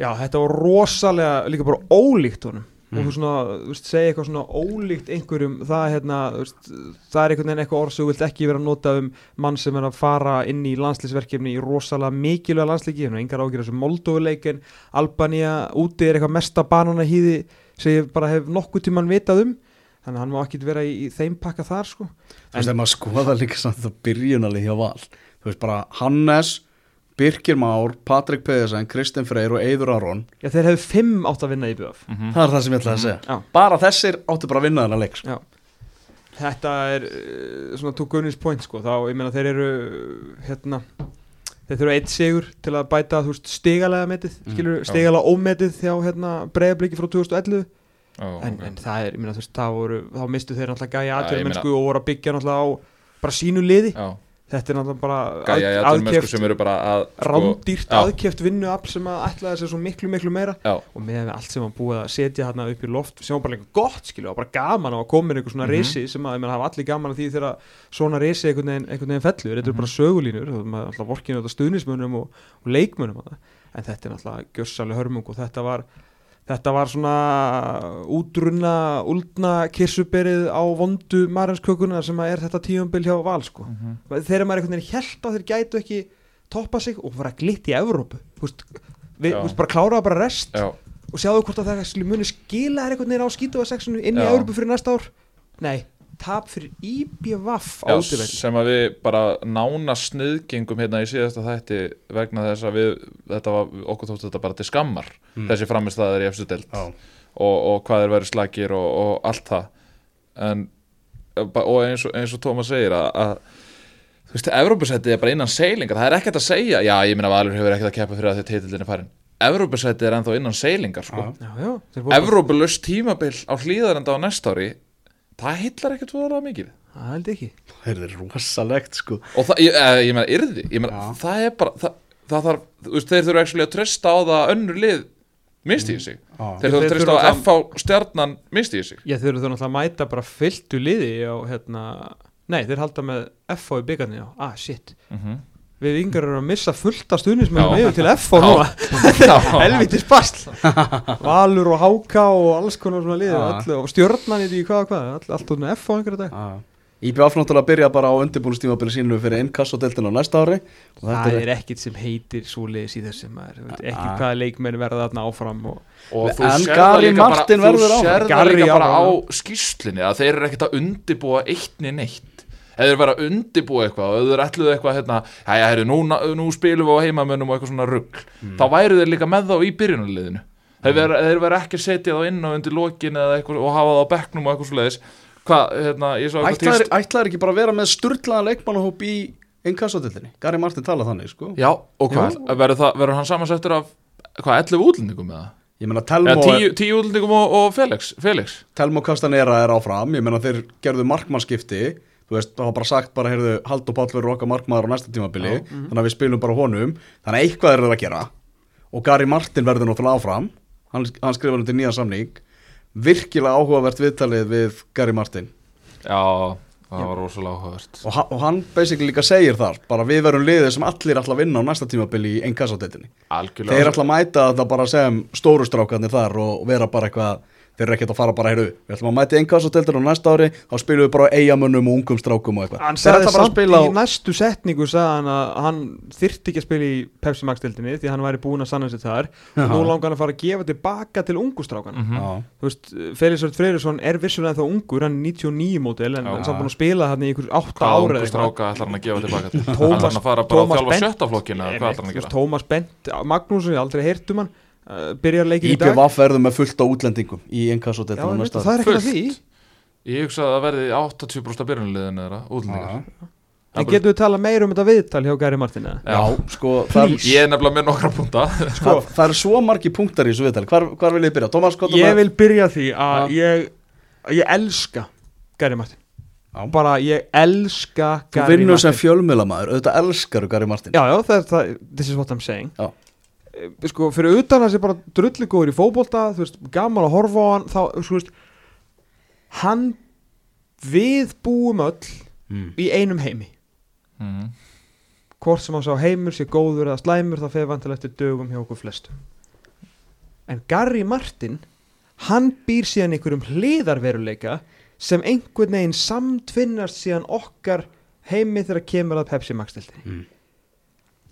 já, þetta var rosalega líka bara ólíkt honum og Mm. þú svona, þú veist, segja eitthvað svona ólíkt einhverjum, það er hérna veist, það er einhvern veginn eitthvað orð sem þú vilt ekki vera að nota um mann sem er að fara inn í landslýsverkefni í rosalega mikilvæga landsleiki, hérna engar ágjur þessu Moldóvuleikin, Albania úti er eitthvað mesta bananahýði sem ég bara hef nokkuð tímann vitað um þannig að hann má ekki vera í, í þeim pakka þar sko þú veist, ef maður skoða líka samt það byrjunalið hjá val þú veist bara Hannes Birkir Már, Patrik Pedersen, Kristinn Freyr og Eidur Aron. Já, þeir hefðu fimm átt að vinna í BF Mhm. Það er það sem ég ætlaði að segja. Já. Bara þessir áttu bara að vinna þennan leik sko. Þetta er uh, svona to Gunnins point sko, þá ég meina þeir eru hérna þeir þurfa eitt sigur til að bæta þú veist stigalega metið, Mm, skilur stigalega ómetið hjá hérna breyðabliki frá 2011 Ó, en, ok. en það er, ég meina þú veist, þá voru þá mistu þeir náttúrulega gæja aðtöru mennsku og voru að byggja náttúrulega á bara sínu liði, Já, þetta er náttúrulega bara gæja, að- sem eru bara að sko, rándýrt já. aðkjöft vinnuafl sem að ætlaði sér svo miklu miklu meira Já, og með allt sem var búið að setja hérna upp í loft sem var bara eitthvað gott skilju og bara gaman á að koma inn einhver svona Mhm. risi sem að meina hafa allir gaman að því þegar svona risi einhvern veginn, einhvern veginn fellur þetta Mhm. eru bara sögulínur og maður alltaf vorkinu þetta stuðnismunum og, og leikmunum en þetta er alltaf gjörsalega hörmung og þetta var þetta var svona útrunna úldna kirsuberið á vondu marinskökuna sem er þetta tíumbil hjá val sko. Mhm. þegar maður einhvern veginn held að þeir gætu ekki toppa sig og fara glitt í Evrópu þú veist, við, veist, bara kláraða bara rest já, og sjáðu hvort að það muni skila þér einhvern veginn á skítuvarsexinu inn í. Evrópu fyrir næsta ár? Nei, tap fyrir IBVF já átivelli sem að við bara nána sniðgengum hérna í síðasta þætti vegna þess að við, þetta var, okkur þóttu þetta bara til skammar Mm. þessi framistæðar í efstu Já. og, og hvað er verið slagir og, og allt það en og eins og, eins og Tómas segir að, að þú veist, Evrópusætið er bara innan seilingar það er ekkert að segja, já ég meina Valur hefur ekkert að keppa fyrir að því titillin er farin Evrópusætið er ennþá innan seilingar sko. Evrópulust tímabil á hlýðarenda á næsta ári það hitlar ekkert voðalega mikið. Það held ég ekki. Það er rosalegt sko. Og það, ég, eh, ég meina, yrði ég meina, Já. það er bara það, það þarf, þú veist, þeir þurfa actually að treysta á það að önnur lið misti í sig. Já. þeir þurfa að treysta á þurfa að FH stjarnan misti í sig. Já, þeir eru þá náttúrulega að mæta bara fylltu liði á hérna nei, þeir halda með FH í byggarni já, ah shit. Mm við yngar erum að missa fullt af stuðnismennum Já. yfir til FH núna. Helvitis basl. Valur og Háka og alls konar svona liði Já. öll, og stjórnan í því hvað og hvað all, allt út með FH einhverja dag. IBF náttúrulega byrja bara á undirbúinustímabili sínu fyrir innkast og deltina á næsta ári. Og það er, er ekkit sem heitir svo liðis í þessum ekkit Ah. hvaða leikmenn verða þarna áfram og og þú það líka bara, Gary líka bara á skýslinni að þeir eru ekkert að undibúa eittni neitt þeir vera að undibúa eitthvað og þeir ætluðu eitthvað hérna, já já, nú, nú spilum við á heimamönnum og eitthvað svona rugg þá væru þeir líka með þá í byrjunarliðinu. Þeir þeir vera ekki að setja þá inn og undir lokin eitthvað og hafa það á bekknum og eitthvað svo leiðis hvað, hérna, ég svo eitthvað ætlaður, ætlaður ekki bara að vera með sturlaðan leikmannahóp í deltinni Gary Martin tala þannig sko. Já, og hvað, verður, það, hann samansettur af hvað, 11 útlendingum eða? Ég meina Telmo, 10, 10 útlendingum og, og Felix, Felix. Telmo Castanera er áfram. Ég meina þeir gerðu markmannskipti Þú veist, það var bara sagt bara, heyrðu, Haldur Páll verður okkar markmaður á næsta tímabili Þannig að við spilum bara honum. Þannig að eitthvað er það að gera. Og Gary Martin verður náttúrulega áfram. Hann, hann skrifar undir nýjan samning. Virkilega áhugavert viðtalið við Gary Martin. Já, það var rosalega áhugavert. Og, ha- og hann basically líka segir þar bara við verum liðið sem allir ætla að vinna á næsta tímabili í ennkassadeildinni algjörlega. Þeir ætla að mæta þetta bara sem stóru strákarnir þar og vera bara eitthvað þeir eru ekkert að fara bara, heyrðu, við ætlum að mæta ennkassadeildin á næsta ári, þá spilum við bara eigamönnum og ungum strákum og eitthvað hann sagði ætla bara að samt spila á í næstu setningu sagði hann að hann þyrfti ekki að spila í Pepsi Max dildinni því hann væri búinn að sanna sér þar og nú langar hann að fara að gefa tilbaka til ungustrákan Mhm. Já. þú veist, Felixvörð Freyrisson er vissulega þá ungur, hann er 99 mótil en er samt búinn að spila hann í ykkur 8 Hvað ára eitthvað. stráka ætlar hann að gefa tilbaka til? Tómas- Ætlar Þú uh, byrjar leikin í dag IPVF verður með fullt á útlendingum í Já, einmitt, næsta það er Fullt. því Ég hugsa að það verði 80% byrjunliðin eða útlendingar en getur við tala meira um þetta viðtal hjá Gary Martin eða? Já, sko, Please. Ég er nefnilega með nokkra punta það, það eru svo margi punktar í þessu viðtali hvar, hvar vil ég byrja? Tómas, hvað ég vil byrja því að Já. ég, ég elska Gary Martin Já. bara ég elska Þú Gary vinnur sem Martin fjölmiðlamaður, auðvitað elskar Gary Martin já já það er það this is what I'm saying Já. Eh, sko fyrir utan að sé bara drulligóður í fótbolta þú veist gaman að horfa á hann þá þú veist hann við búum öll mm. í einum heimi Mhm. hvort sem hann sá heimur sé góður eða slæmur það fer vantilega eftir dögum hjá okkur flestum en Gary Martin hann býr síðan einhverjum hliðarveruleika sem einhvern veginn samtvinnast síðan okkar heimi þegar kemur að Pepsi Max deltinni Mm.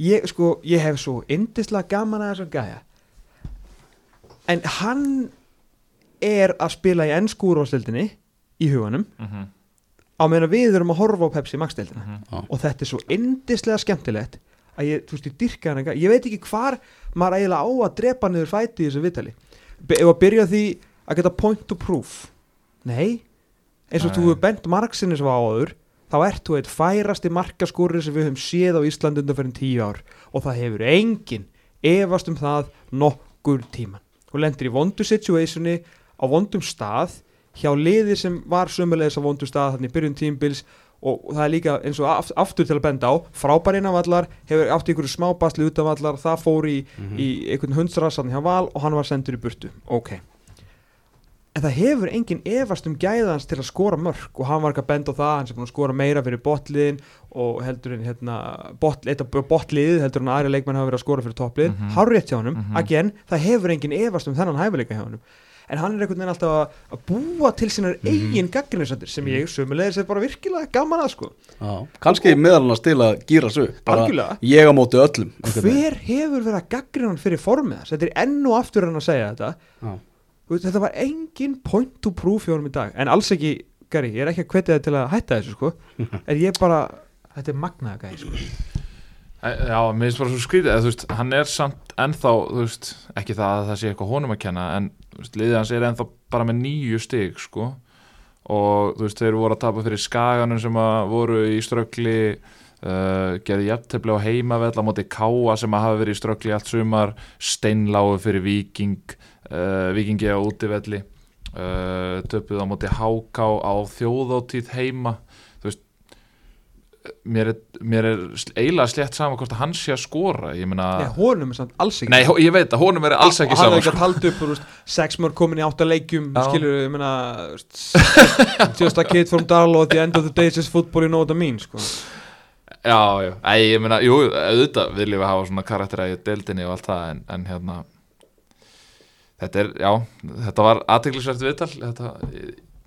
Ég sko, ég hef svo indislega gaman að þessar gæja. En hann er að spila í ennsku úrvarsdeildinni í huganum. Mhm. á meðan við erum að horfa á Pepsi Max deildina. Mhm. Já. og þetta er svo indislega skemmtilegt að ég, þú veist, ég dyrka hann ég veit ekki hvar maður eiginlega á að drepa niður fæti í þessu vitali ef að byrja því að geta point to proof. Nei. Eins og þú hefur bent margsinni sem var áður þá ert þú eitt færasti markaskúri sem við höfum séð á Íslandi undan fyrir tíu ár. Og það hefur enginn efast um það nokkur tíman og lendir í vondu situationi á vondum stað hjá liði sem var sömulegis á vondu stað þannig byrjun tímbils og það er líka eins og aft- aftur til að benda á frábær innanvallar, hefur átt í einhverju smá basli utanvallar, það fór í, í einhvern hundsrassan hjá val og hann var sendur í burtu. Ok en það hefur engin efast um gæðans til að skora mörg og hann var ekki að benda á það hann sem búin að skora meira fyrir botliðin og heldur en hérna bot, botliðið heldur en aðri leikmenn hafa verið að skora fyrir topplið, mm Mhm. -hmm. hárrétt hjá honum Mhm. again, það hefur engin efast um þennan hæfileika hjá honum en hann er einhvern veginn alltaf að, búa til sínar Mhm. eigin gaggrinnisendur sem ég sömulegis er bara virkilega gaman að sko Já, kannski meðal hann að stila að gýra upp bara Algjörlega. ég á móti öllum hver hefur verið að gaggrina hann fyrir formið þess þetta er enn og aftur hann að segja þetta Já. Þetta var engin point to proof hjá honum í dag. En alls ekki, Gary, ég er ekki að hvetja þið til að hætta þessu sko. En ég bara, þetta er magnaða gæði sko. Já, mér finnst bara svo skrítið eða, þú veist, hann er samt ennþá þú veist, ekki það að það sé eitthvað honum að kenna en þú veist, liðið hans er ennþá bara með nýju stig sko. Og þú veist, þeir voru að tapa fyrir skaganum sem að voru í ströggli uh, gerði jafntefli á heimavell á móti káa sem að hafa verið í ströggli allt sumar, steinláu fyrir viking uh, vikingi á útivelli uh, töpuð á móti háká á þjóðótíð heima þú veist mér er, mér er eiginlega slett saman hvort að hann sé að skora ég meina, Nei, honum er samt alls ekki nei, ég veit að honum er alls ekki og hann saman er ekki sko. að talda upp þú veist, sex mörg komin í átta leikjum Já. skilur, ég meina just a kid from Darlow at the end of the days is football you know what I mean sko. já, já, Æ, ég meina, jú, auðvitað viljum við hafa svona karakter í deildinni og allt það en, en hérna þetta er, já, þetta var aðteglisvert viðtal þetta,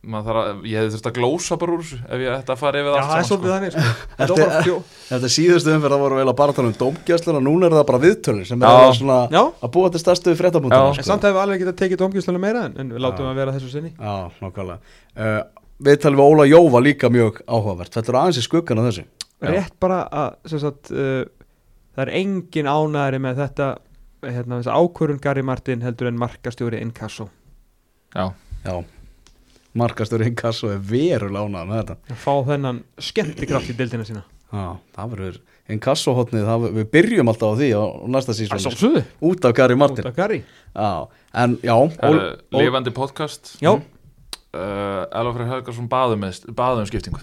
maður þarf að, ég hefði þurft að glósa bara úr þessu ef ég ætti að fara yfir Já, allt er saman, þannig sko. Þetta Þetta síðustu umferð það voru vel að bara tala um dómgjösluna núna er það bara viðtölin sem er Já. alveg svona Já, að búa til stærstu Já. fréttabúndina en samt hefur við alveg getað tekið domgjuslega meira en, en við látum Já. að vera þessu sinni Já, nákvæmlega uh, Viðtalið við Óla Jóva líka mjög áhugavert Þetta er aðeins í skuggan af þessu Já. Rétt bara að sagt, uh, það er engin ánæri með þetta hérna, ákvörun Gary Martin heldur en markastjóri Inkasso. Já, Já. Markastur Inkasso er verulega ánað með þetta. Að fá þennan skemmtikraft í dildina sína. Já, það verður Inkasso-hotnið, það- við byrjum alltaf á því á næsta sísón út af Gary Út Martin af Gary. Já, en já uh, lifandi podcast. Já, uh, Elofrið Helgarsson baðum, baðum skiptingu.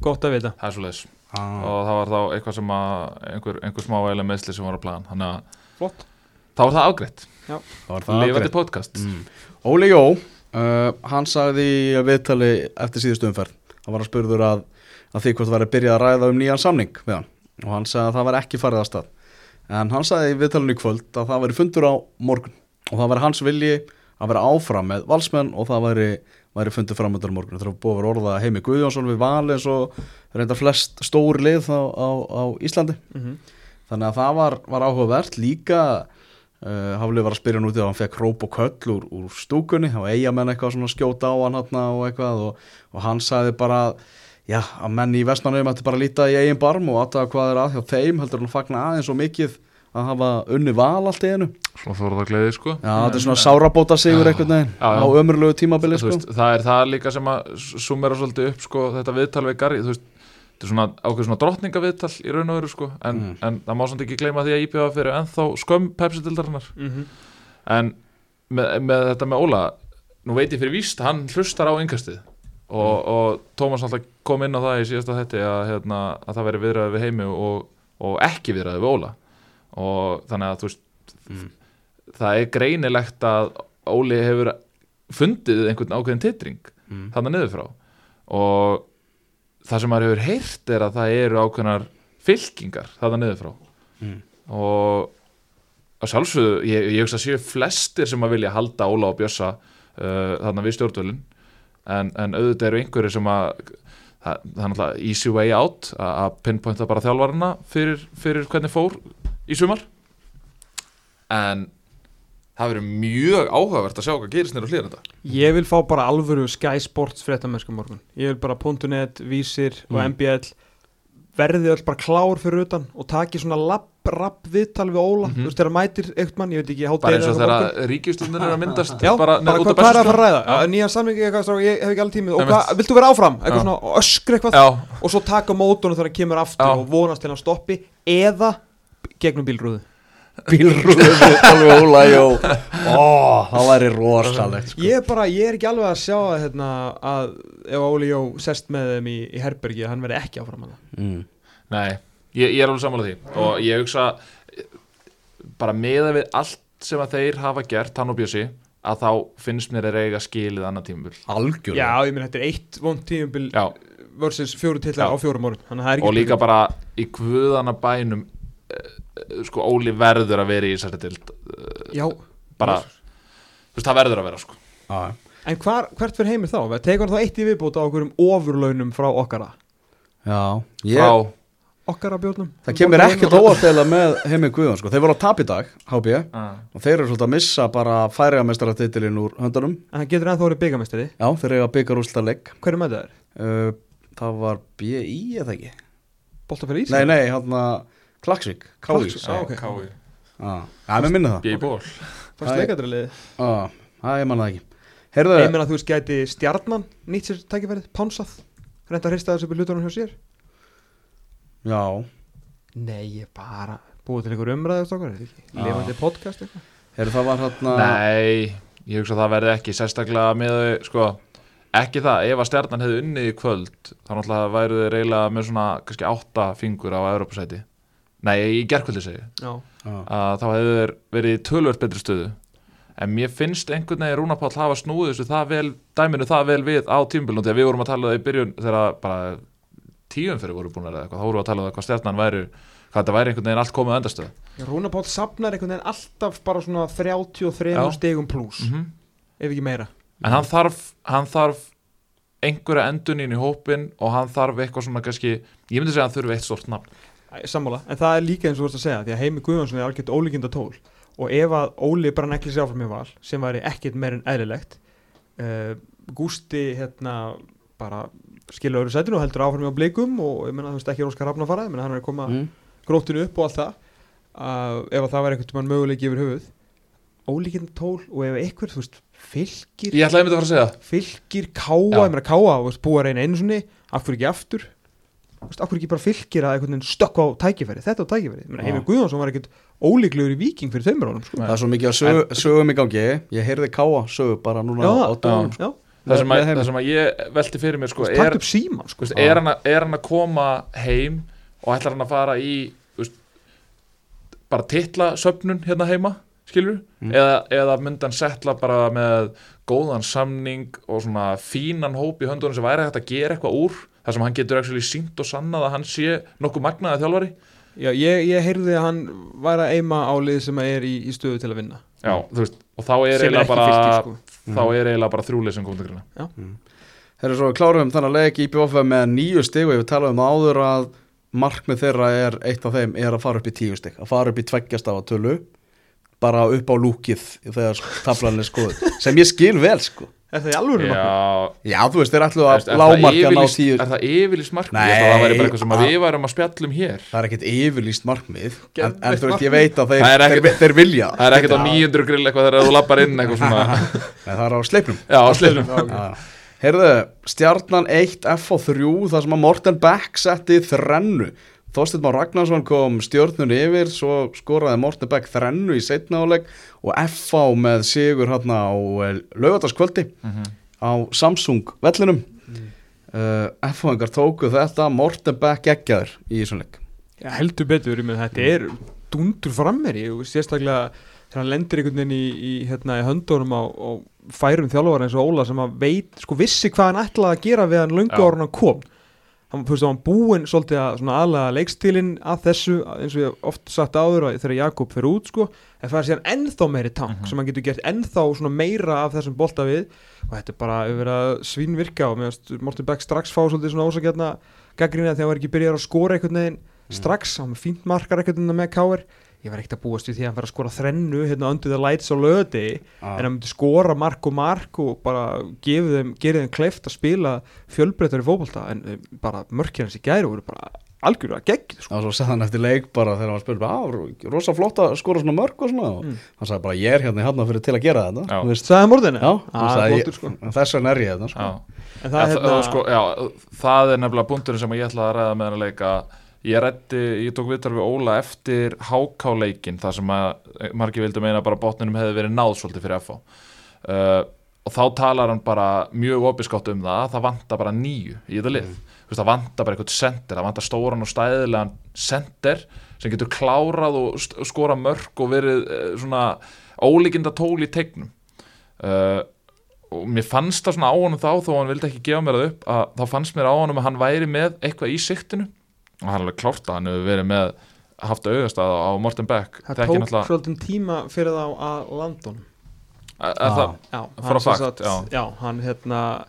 Gott að vita. Það er svo leiðis ah, og það var þá eitthvað sem að einhver, einhver smá eða meðsli sem var að plan. Þannig að Flott þá var það afgreitt. Það var það lifandi podcast. Mm. Óli Jó uh, hann sagði í viðtali eftir síðustu umferð hann var að spurður að, að því hvort það væri byrjað að ræða um nýjan samning við hann. Og hann sagði að það var ekki farið að stað. En hann sagði í viðtalinu í kvöld að það væri fundur á morgun. Og það væri hans vilji að vera áfram með valsmenn og það væri, væri fundur framöndur á morgun. Það er búið að vera orðað Heimi Guðjónsson við val eins og reyndar flest stóri lið á, á, á Íslandi. Mm þannig að það var, var áhugavert. Líka uh, Haflið var að spyrja hann út í að hann fekk róp og köll úr, úr stúkunni þá eiga menn eitthvað svona skjóta á hann hana og eitthvað og, og hann sagði bara já, að menn í vestmannaugum ætti bara að líta í eigin barm og aðtaga hvað er að hjá þeim heldur hann að fagna aðeins og mikið að hafa unni val allt í einu Svona það gleðið sko Já, þetta er svona sárabóta sigur já, já. á ömurlegu tímabili sko. það er það líka sem að sumera svolítið upp sko, þetta viðtal við Garri þú veist, þetta er svona ákveð svona drottningaviðtal í raun og veru sko, en, Mm. en það má samt ekki gleyma því að IPA fyrir ennþá skömm pepsi-dildarinnar -hmm. en með, með þetta með Óla nú veit ég fyrir víst, hann hlustar á yngastið og, og Tómas alltaf kom inn á það í síðasta þetti að, hérna, að það veri viðræði við heimi og, og ekki viðræði við Óla og þannig að þú veist Mm. það er greinilegt að Óli hefur fundið einhvern ákveðin titring Mm. þannig niður frá og það sem maður hefur heyrt er að það eru ákveðnar fylkingar þannig niður frá Mm. og að sjálfsögðu, ég, ég hugsa að séu flestir sem að vilja halda Óla og Bjössa uh, þarna við stjórnvölin en, en auðvitað eru einhverju sem að það, það er náttúrulega easy way out að pinpointa bara þjálfarana fyrir, fyrir hvernig fór í sumar. En það verður mjög áhugavert að sjá hvað gerist nýra hlýðan þetta Ég vil fá bara alvöru Sky Sports fréttamennska morgun Ég vil bara .net, Vísir og Mm. MBL verði öll bara klár fyrir utan og taki svona lapp, rapp viðtal við Óla, Mhm. þú veist þegar mætir eitthvað mann, ég veit ekki, bara hátteginu eins og þegar ríkistundin er að myndast Já, bara, bara, hvað, hvað er að fara að ræða? Já. Nýjan strá, ég hef ekki alveg tímið og hvað, viltu vera áfram? Eitthvað svona og öskra eitthvað Já, og svo taka mótunum þegar hann kemur aftur Já. og vonast til hann stoppi eða gegnum bílrúðu Bílrúðu alveg Óla Jó Ó, það væri rosalegt sko. Ég bara, ég er ekki alveg að sjá að, hérna, að ef Óli Jó sest með þeim í, í herbergi að hann verði ekki áfram mm. nei, ég, ég er alveg sammála því. Og ég hugsa bara meða við allt sem að þeir hafa gert, hann og Bjössi að þá finnst mér þeir eiga skilið annað tímabil. Algjörlega. Já, ég minn, þetta er eitt vond tímabil Já, versus fjóru titlar Já. á fjórum það er ekki og líka bara í guðana bænum eh, sko Óli verður að vera í þessari dild eh, Já, bara, þú veist, það verður að vera sko. Já, en hvar, hvert fyrir heimir þá? Tekur hann þá eitt í viðbúta á okkurum ofurlaunum frá okkara? Já ég, frá, Okkara bjórnum? Það kemur ekkert óvart eða með Heimi Guðjón sko. Þeir voru á tap í dag, HB uh, og þeir eru svolítið að missa bara færiðamestaratitilinn úr höndunum. En hann getur ennþá orðið byggamestari Já, þeir eru að byggja rúsla leik. Hver er með það er? uh, Það var BI eða ekki? Boltafæri Ísland? Nei, nei, hann að Klaksvík, Kái Klaksvík, já, ok. Kái Já, mér minna það. B.I. Ból Fannst Æ. leikadriliði Já, það ég manna það ekki. Heyrðu, Ég meina að þú veist gæti stjarnan nýtt sér tækifærið, pánsað reynda að hrista þessu í hlutunum hjá sér? Já. Nei, ég bara búið til einhver er ekki? Já. Lifandi podcast eitthvað? Heyrðu, það var hann Nei, ég hugsa að það verði ekki sérstaklega með þau, sko ekki það, ef að stjarnan hefði unnið í kvöld þá náttúrulega væru þeir eiginlega með svona kannski átta fingur á Europasæti Nei, í gerkvöldi segi að þá hefðu þeir verið í tölvöld betri stöðu. En mér finnst einhvern veginn Rúna Páll hafa snúið þessu það vel, dæminu það vel við á tímbilnum þegar við vorum að tala um það í byrjun þegar bara tíum fyrir voru búin að eitthvað, þá vorum við að tala um það hvað stjarnan væri hvað þetta væri einhvern veginn allt komið á endastöð. Rúna Páll safnar einhvern veginn alltaf bara svona 33 Já. stegum pluss, mm ef ekki meira. En hann þarf, hann þarf einhverja endunin í hópin og hann þarf eitthvað svona kannski ég myndi segja að hann þurfi eitt stort nafn Sammála, en það er líka eins og þú vorst að segja því að Heimi Guðjónsson er algjört ólíkinda tól og ef að Óli bara nekli sér áfram í val sem væri ekkit meir en eðlilegt uh, Gústi hérna bara skilur öðru sætinu og heldur áfram í á blikum og ég menna þú veist ekki Róskar Rafn að fara ég menna hann er að koma mm. grótinu upp og allt það. Uh, ef að það væri einhvern tímann möguleiki yfir höfuð. Ólíkinda tól og ef einhver þú veist fylgir ég ætlaði að mynda að fara að segja fylgir káa, Já. ég meina káa búa að reyna einu sinni, af hverju ekki aftur Þú veist, af hverju ekki bara fylgir að einhvern veginn stökk á tækifæri, þetta á tækifæri. Heimir Guðjónsson var ekkert ólíklegur í viking fyrir tveimur ánum sko. Það er svo mikið að sög, sögum í gangi Ég heyrði Káa sögu bara núna Já, á dögunum sko. já, það það sem að ég velti fyrir mér sko, er, upp síman sko. Er, hann að, er hann að koma heim og ætlar hann að fara í þú veist, bara titla söfnun hérna heima skilur Mm. eða, eða myndi hann setla bara með góðan samning og svona fínan hóp í höndunum sem væri hægt að gera eitthvað úr þar sem hann getur actually sínt og sannað að hann sé nokkuð magnaði þjálfari. Já, ég, ég heyrði að hann væri að eima á lið sem er í, í stöðu til að vinna. Já, þú veist, og þá er eiginlega bara fylgir sko. þá er eiginlega bara þrjúlið sem komið til grunna Þegar svo við klárum þannig að leik IPVF með nýju stig og ég við talaðum áður að markmið þeirra er eitt af þeim er að fara upp í tíu stig, að fara upp í tveggjastafa tölu bara upp á lúkið þegar tablan er skoðuð sem ég skil vel sko. Er það í alveg markmið? Já, Já, þú veist, þeir ætlu að lámarka ná tíu er það yfirlýst markmið? Nei, Ég held að það væri bara eitthvað sem við værum að spjallum hér. Það er ekkert yfirlýst markmið en, þú veist, ég veit að þeir, vilja Það. er ekkert á 900 grill eitthvað þegar þú lappar inn eitthvað svona. Nei, Það er á sleipnum. Já, á sleilum Já. Heyrðu, stjarnan 1 F og 3 þar sem að Morten Beck setti þrennu Þorsteinn Már Ragnarsson kom stjörnun yfir svo skoraði Morten Beck þrennu í setna áleg og FH með sigur hérna á lögataskvöldi á Samsung vellinum. Uh, FH-ingar tóku þetta Morten Beck geggjaður í þessum leik. Já, heldur betur, ég með þetta er dundur frammeri og sérstaklega þegar hann lendir einhvern veginn í, í, hérna, í höndunum á, á færum þjálfara eins og Óla sem að veit, sko vissi hvað hann ætlaði að gera við hann löngu Já. ára hann kom hann, veist, hann búinn svolítið að aðlega leikstílinn að þessu, eins og ég oft sagt áður að þegar Jakob fer út, sko en það er síðan ennþá meiri tank Mhm. sem hann getur gert ennþá meira af þessum bolta við. Og þetta er bara yfir að svínvirka og meðan Morten Beck strax fá svolítið svona ósakjarna gaggrinni þegar hann var ekki byrjar að skora einhvern veginn. Strax, hann með fínt markar veginn með káir ég var ekkert að búast við því að hann fara að skora þrennu hérna undir the lights á löði en hann myndi skora mark og mark og bara gefið þeim, gerið þeim kleift að spila fjölbreytari fótbolta en eh, bara mörkir hans í gæri voru bara algjörlega gegg sko. og svo sagði hann eftir leik bara þegar hann spurði á, rosa flott að skora svona mörg og svona og Mm. hann sagði bara ég er hérna í hafna fyrir til að gera þetta Sagði morðinu? já, hann ah, sko. þess vegna er ég þetta sko. En Já, það er það, hérna sko, það er nefnilega punkturinn sem ég ætlaði að ræða með hann að leika ég rætti, ég tók viðtal við Óla eftir hákáleikin þar sem að margir vildu meina bara að botninum hefði verið náð svolítið fyrir FH uh, og þá talar hann bara mjög opiskátt um það, það vantar bara nýju í þetta lið, veist, það vantar bara eitthvað sender, það vantar stóran og stæðilegan sender sem getur klárað og skora mörg og verið uh, svona ólíkinda tól í tegnum. Uh, og mér fannst það svona á honum þá þó hann vildi ekki gefa mér það upp að þá fannst mér á honum að hann væri með eitthvað í siktinu og hann er alveg klárt að hann hefur verið með haft augastað á Morten Beck. Það tók náttúrulega- svolítið tíma fyrir þá að landa honum. Er- það, Frá sagt- já. já, hann hérna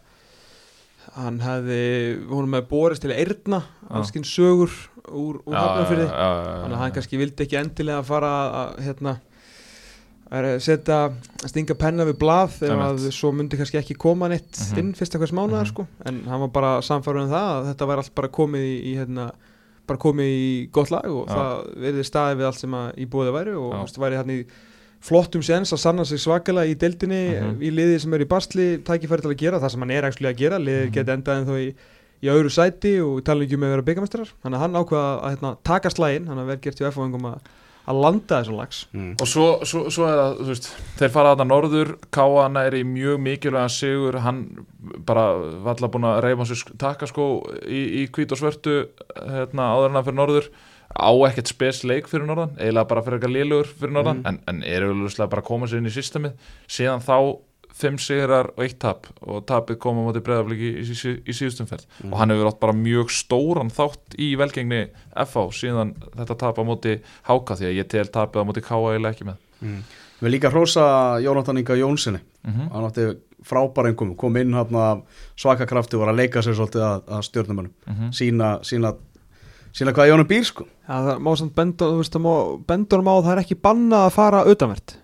hann hefði, hún með borist til Eirna, allskinn sögur úr, úr hafnafyrði þannig að hann kannski vildi ekki endilega fara að hérna að setja, að stinga penna við blað þegar svo myndi kannski ekki koma neitt Mhm. inn fyrst eitthvað smánaðar Mhm. sko. En hann var bara samfærður um það að þetta var allt bara komið í, í hérna bara komið í gott lag og Já. það verði staðið við allt sem í búið væri og þú veist, væri hann í flottum séns að sanna sig svakalega í deildinni Mhm. í liði sem er í basli tækifæri til að gera það sem hann er actually að gera liðir Mhm. geti endað en þó í, í öðru sæti og tala ekki um að vera byggamestrar þannig að hann ákveða að hérna, taka slægin hann að vera gert hjá F-fóðingum að, að landa þessum lags mm. og svo, svo, svo er það, þú veist þeir fara þarna norður, Káan er í mjög mikilvægan sigur, hann bara valla búin að reyfa sér takaskó í, í hvít og svörtu hérna, áður en hann fyrir norður á ekkert spes leik fyrir norðan eiginlega bara fyrir eitthvað lélugur fyrir norðan Mhm. en, en er auðvitað bara að koma sér inn í systemið síðan þá fimm sigrar og eitt tap og tapið koma á móti breyðafliki í, í, í síðustum ferð. Mhm. og hann hefur átt bara mjög stóran þátt í velgengni FH síðan þetta tap á móti Háka því að ég tel tapið á móti Káa eiginlega ekki með. Mm. Við líka hrósa Jónatan Inga Jónssoni mm hann átti frábær einhverjum kom inn hann svaka krafti og var að leika sér svolítið að, að stjórnumönum -hmm. sína, sína, sína hvað Jónum býr sko. Já, það má samt benda, þú veist, það má benda honum á að það er ekki bannað að fara utanvert.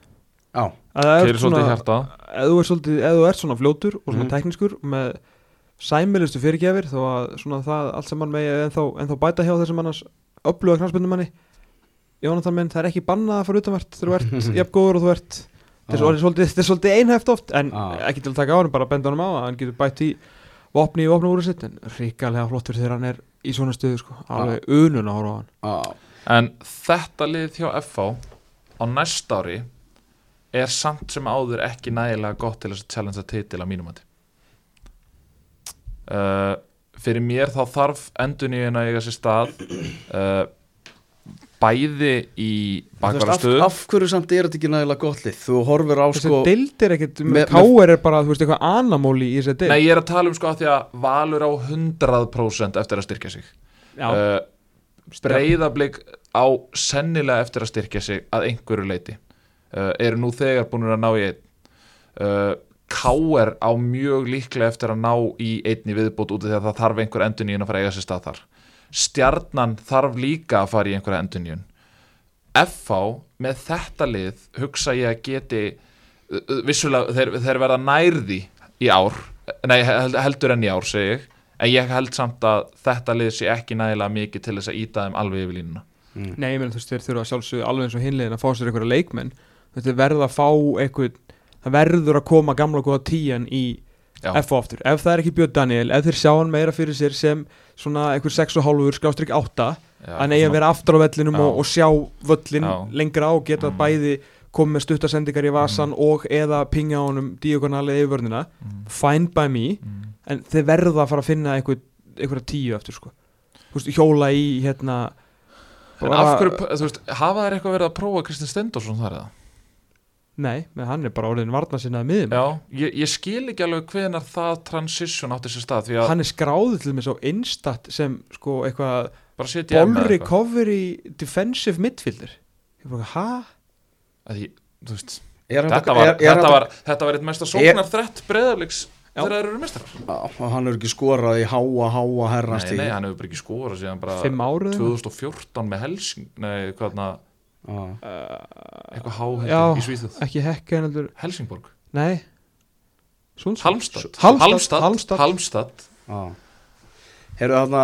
Já, Keirir svolítið í hjarta. ef þú ert svolítið, ef þú ert svona fljótur og svona Mhm. teknískur með sæmilustu fyrirgefir þó að svona það allt saman með ennþá, ennþá bæta hjá þessum annars öfluga knarspindumanni Jónatan minn, það er ekki bannað að fara utanvert þegar þú ert jafn góður og þú ert. Þetta er orðið svolítið, þetta er svolítið einhæft oft en Já. ekki til að taka á hann, bara benda honum á að hann getur bætt í vopni í vopnum úr sitt en ríkalega flottur þegar hann er í svona stöðu sko, alveg unun á hann. Já, En þetta lið hjá FH á næsta ári er samt sem áður ekki nægilega gott til þess að challengea titil að mínum mati. Uh, Fyrir mér þá þarf enduníun að eiga sér stað uh, bæði í Þú veist, bakvara af, af hverju samt er þetta ekki nægilega gott lið? Þú horfir á þessi sko deild er ekkert, með- K.R. er bara þú veist eitthvað anamóli í þessi deild. Nei, ég er að tala um sko að því að Valur á 100% eftir að styrkja sig. Já, uh, breyðablík á sennilega eftir að styrkja sig að einhverju leiti eru nú þegar búin að ná í einn. Uh, K.R. á mjög líklega eftir að ná í einn í viðbót út af því að það þarf einhver enduníun að fara að eiga sér stað þar. Stjarnan þarf líka að fara í einhverja enduníun FH með þetta lið hugsa ég að geti uh, vissulega þeir, þeir verða nærði í ár nei held- heldur enn í ár segi ég. En ég held samt að þetta lið sé ekki nægilega mikið til þess að íta þeim alveg yfir línuna. Nei, ég meina þú veist, þeir þurfa sjálfsögðu alveg eins og hinlegin að fá sér einhverja leikmenn Þeir verða að fá einhvern það verður að koma gamla góða tíjan í. FO aftur, ef það er ekki Björn Daniel ef þeir sjá hann meira fyrir sér sem svona einhver 6,5 skrástrygg 8 Já, hann eigi að vera aftur á vellinum og, og sjá völlin Já. lengra á og geta Mm. bæði komið með stuttasendingar í vasan og eða pinga honum diagonalið yfir vörnina mm, fine by me, mm. en þeir verða að fara að finna einhverja tíu aftur sko. Veist, hjóla í hérna En af hverju, þú veist, hafa þær eitthvað verið að prófa Kristinn Stendorsson þar eða? Nei, hann er bara orðin varna sinnaði miðum Já, ég, ég skil ekki alveg hvenar það transition átti sér stað því að Hann er skráðið til með svo instat sem sko eitthvað ball recovery defensive midfielder. Ég bara, hæ? Því, þú veist, þetta var, þetta, var, þetta var eitt mesta sóknar þrett breðabliks Já. þegar þeir eru mestrar Já, og hann er ekki skorað í háa, háa herrans Nei, nei, hann hefur bara ekki skórað síðan bara Fimm árið 2014 með Helsing Nei, hvað na, uh, eitthvað Já. háhendur í Svíþjóð. Ekki hekka en heldur. Helsingborg, Nei. Sundsvall. Halmstad Halmstad, Halmstad, Halmstad. Halmstad. Já. Heyrðu þarna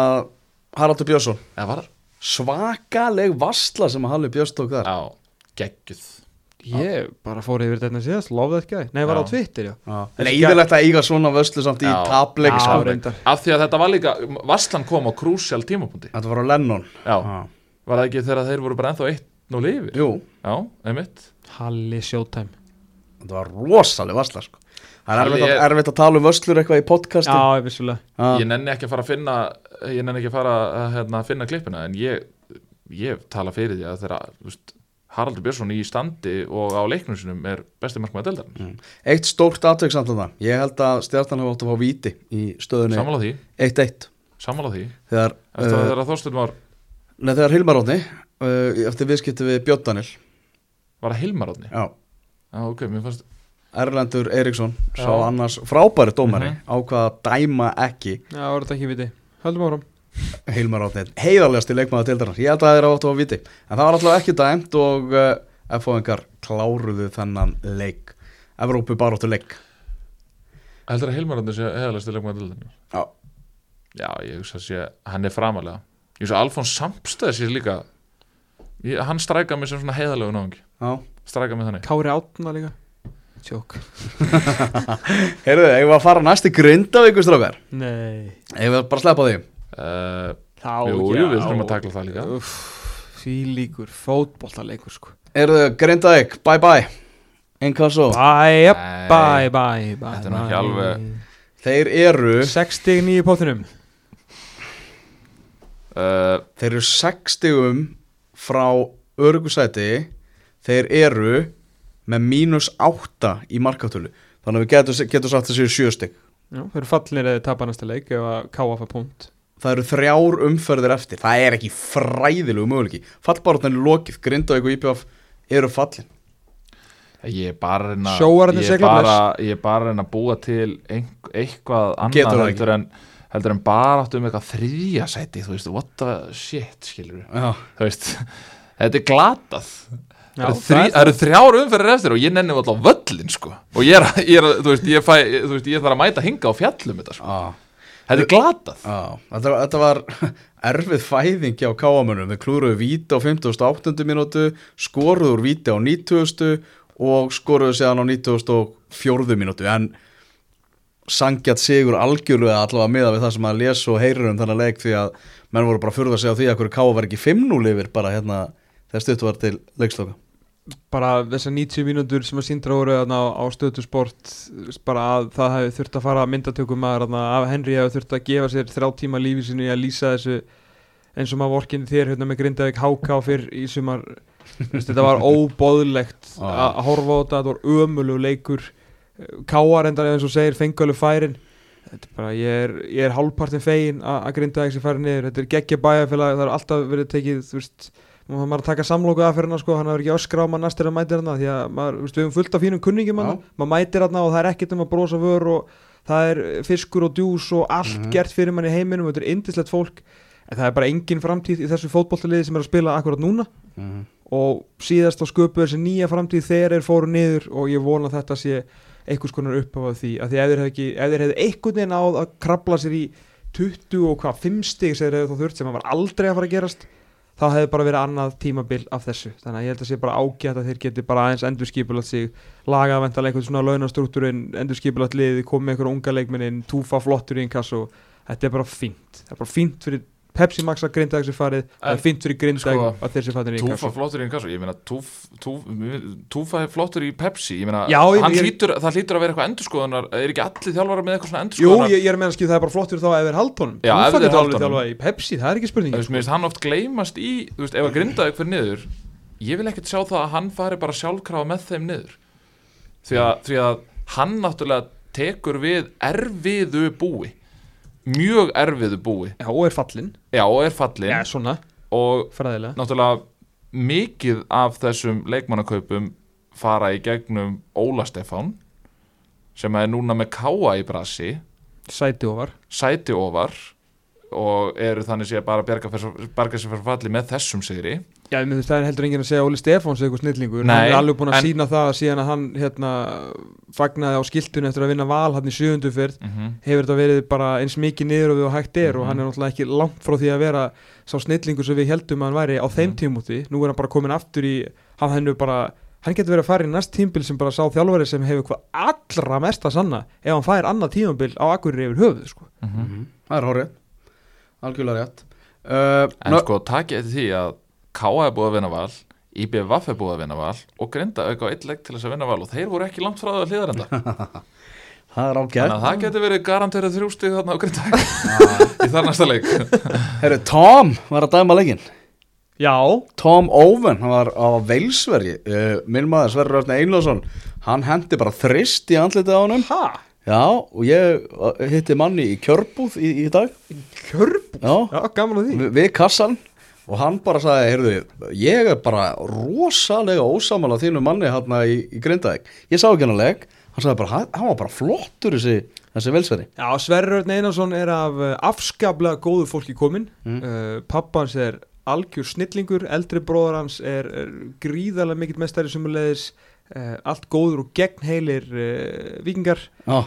Haraldur Björnsson. Eða var það? svakaleg vassla sem að Halli Björns tók þar. Já, geggjuð. Ég bara fór yfir þetta síðast, love that guy Nei, var Já. á Twitter, já. En eðilegt að eiga svona vöslu samt í reyndar. Af því að þetta var líka, Vasslan kom á krúsjál tímapunkti. Þetta var á Lennon. Já, Já. var það ekki þegar þeir voru bara ennþá eitt nú lifir? jú, Já, einmitt. Halli Showtime. Þetta var rosaleg vassla sko. það er Halli erfitt að, er- erfitt að tala um vöslur eitthvað í podcasti. Já, vissulega. Já. Ég nenni ekki að fara að finna Ég nenni ekki að fara að hérna, finna klippina En ég, ég tala fyrir því að þeirra veist, Haraldur Björnsson í standi og á leiknum sinum er besti markmaður deldarinn Mm. eitt stórt atveg samt að það ég held að stjartan hefur átt að fá víti í stöðunni Sammála því, 1-1 sammála því. Þegar, Eftir að uh, þeirra Þorsteinn var nei, þegar Hilmar Átni uh, eftir viðskipti við Björn Daniel. Var það Hilmar átni? já, Já, ok, mér fannst Erlendur Eriksson sá Já. annars frábæri dómari Mhm. ákvað að dæma ekki. Já, var þetta ekki viti. Höldum áfram. Hilmar Átni heiðarlegasti leikmaður deildarnar ég held að það er átt að fá víti en það var alltaf ekki dæmt og uh, FO-engar kláruðu þennan leik. Evrópu baróttu leik. Heldur að Hilmar átni sé heðalegsti leikmaður deldarinn já, Já, ég hugsa að sé, hann er framalega Ég hugsa að Alfons Samstæð sé líka ég, Hann strækar mig sem svona heiðalegu náðungi já. Strækar mig þannig. Kári Átna líka. Tjók. Heyrðu, eigum við að fara næsti grindavíku strákar? Nei. Eigum við að bara sleppa því? Uh, Þá, Jú, jú, við þurfum að takla það líka. Uff, Því líkur, fótboltaleikur sko. Heyrðu, grindavík, bye bye. Inkasso, Bye, bye, bye, bye þetta er ekki alveg- þeir eru 69 í póttinum. Uh, þeir eru 60 frá örgusæti þeir eru með mínus 8 í markatölu. Þannig að við getum, getum sagt þessi sjöstig Já, þau eru fallinir eða tapa næsta leik ef að káa fær punkt. Það eru þrjár umferðir eftir. Það er ekki fræðilegu möguleiki. Fallbaráttan er lokið, Grindavík og IPF eru fallin. Ég er bara að reyna er sigla bara, ég er bara reyna að búa til ein, eitthvað Getur annað það heldur en, heldur en bara áttu um eitthvað þriðja sæti þú veist, what the shit skilur þú veist, þetta er glatað. Já, það eru, það er eru þrjár umferðir eftir og ég nenni alltaf völlin sko. Og ég er, ég er veist, ég fæ þú veist, ég þarf að mæta hinga á fjallum þetta sko. Á, þetta er glatað. Á þetta, þetta var erfið fæðingi á káamönum við klúruðu víti á 58. mínútu skoruðu úr víti á 90. og skoruðu séðan á 94. mínútu. En sangjart sigur algjörlega allavega miða við það sem að lesa og heyrir um þennan leik því að menn voru bara að furða sig á því að hverju káa var ekki 5-0 yfir bara hérna þegar stuttu var til leiksloka. Bara þessar 90 mínútur sem að síndra voru á, á stöðu sport bara að það hefði þurft að fara að myndatökum af Henry hefði þurft að gefa sér þrjá tíma lífi sinu í að lýsa þessu eins og maður vorkinni þér hérna með Grindavík HK fyrr í sumar. Þetta var óbóðlegt að að horfa á þetta, þetta var ömulug leikur Káar endar eins og segir fengalu færin er bara, ég er, er hálfpartin fegin að að Grindavík sem færi niður, þetta er geggja bæjarfélag það er alltaf verið tekið, þú veist maður að taka samlóku aðferðina sko, hann hefur ekki öskra á maður næstir að mætir hana því að maður, við höfum fullt af fínum kunningjum hana, Já. maður mætir hana og það er ekkert um að brosa vör og það er fiskur og djús og allt Mhm. gert fyrir mann í heiminum, þetta er indislegt fólk en það er bara engin framtíð í þessu fótbollaliði sem er að spila akkurat núna mm. og síðast á sköpu þessi nýja framtíð þegar þeir fóru niður og ég vona þetta sé einhvers konar uppáfað því að því ef þeir hefði hefði einhvern veginn áð að krabla sér í 20 og hvað, 5 stig sem þeir hefði þá þurft sem að var aldrei að fara að gerast þá hefði bara verið annað tímabil af þessu. Þannig að ég held að sé bara ágætt að þeir geti bara aðeins endurskipulat sig lagað vendalega einhvern svona launastruktúrin endurskipulat liði, komið einhverja unga leikminnin túfa flottur í inkass og þetta er bara fínt, það er bara fínt fyrir Pepsi Max að grinda þessi farið, það er fínt fyrir grinda sko, að þeir í inkass Túfa flottur í inkasso, ég meina túf, túf, Túfa er flottur í Pepsi ég meina, hlýtur, það hlýtur að vera eitthvað endurskoðunar er ekki allir þjálfara með eitthvað svona Jú, endurskoðunar ég, ég er meina skil það er bara flottur þá ef þeir haldunum Já, ef Túfa getur honum. þjálfað í Pepsi, það er ekki spurning Þú veist, mér finnst hann oft gleymast í þú veist, ef að grinda fyrir niður ég vil ekkert sjá það að hann fari bara sjálfkrafa með mjög erfiðu búi. Já, og er fallinn. Já, og er fallin Já, svona, og fræðilega. náttúrulega mikið af þessum leikmannakaupum fara í gegnum Óla Stefán sem er núna með káa í brasi. Sæti ofar. Sæti ofar. Og eru þannig sé bara að bjarga, bjarga sér fyrir falli með þessum sigri Já, ég myndi það er heldur enginn að segja Óli Stefáns eitthvað snillingur, Nei, hann er alveg búin að en- sína það síðan að hann hérna fagnaði á skiltunni eftir að vinna val hann í sjöundu fyrr mm hefur þetta verið bara eins mikið niður og við og hægt er og Mhm. hann er náttúrulega ekki langt frá því að vera sá snillingur sem við heldum að hann væri á þeim Mhm. tímúti, nú er hann bara komin aftur í hann, hann, bara, hann getur verið að fara í næst tímbil sem bara sá þjálfari sem hefur hvað allra mest að sanna ef hann fær annað tímbil á akkurir yfir höfuð sko. Mhm. Það er hórið Algjörlega rétt uh, En sko, takið eftir því að K.A. er búið að vinna val IBVF er búið að vinna val og Grinda auka á eitt legg til þess að vinna val og þeir voru ekki langt frá það að hlýðarenda Það er Þannig ágætt að það getur verið garanterið þrjústig þarna á Grinda í þar næsta leik. Herru, Tom var að dæma leikinn. Já, Tom Owen, hann var á Veilsvergi uh, Minn maður Sverrir Örn Einlásson Hann hendi bara þrist í andlitið á honum. Ha, Já, og ég uh, hitti manni í kjörbúð í, í dag. Kjörb Já, Já, gaman að því. Við, við kassan og hann bara sagði, heyrðu, ég er bara rosalega ósamal á þínu manni hérna í, í Grindavík. Ég sá ekki hann að legg, hann sagði bara, hann, var bara flottur þessi, þessi velsveri. Já, Sverrir Örn Einarsson er af uh, afskaplega góðu fólki komin Mm. uh, Pappans er algjör snillingur Eldri bróðar hans er, er gríðarlega mikill mestari sumulegis uh, Allt góður og gegnheilir uh, vikingar Já,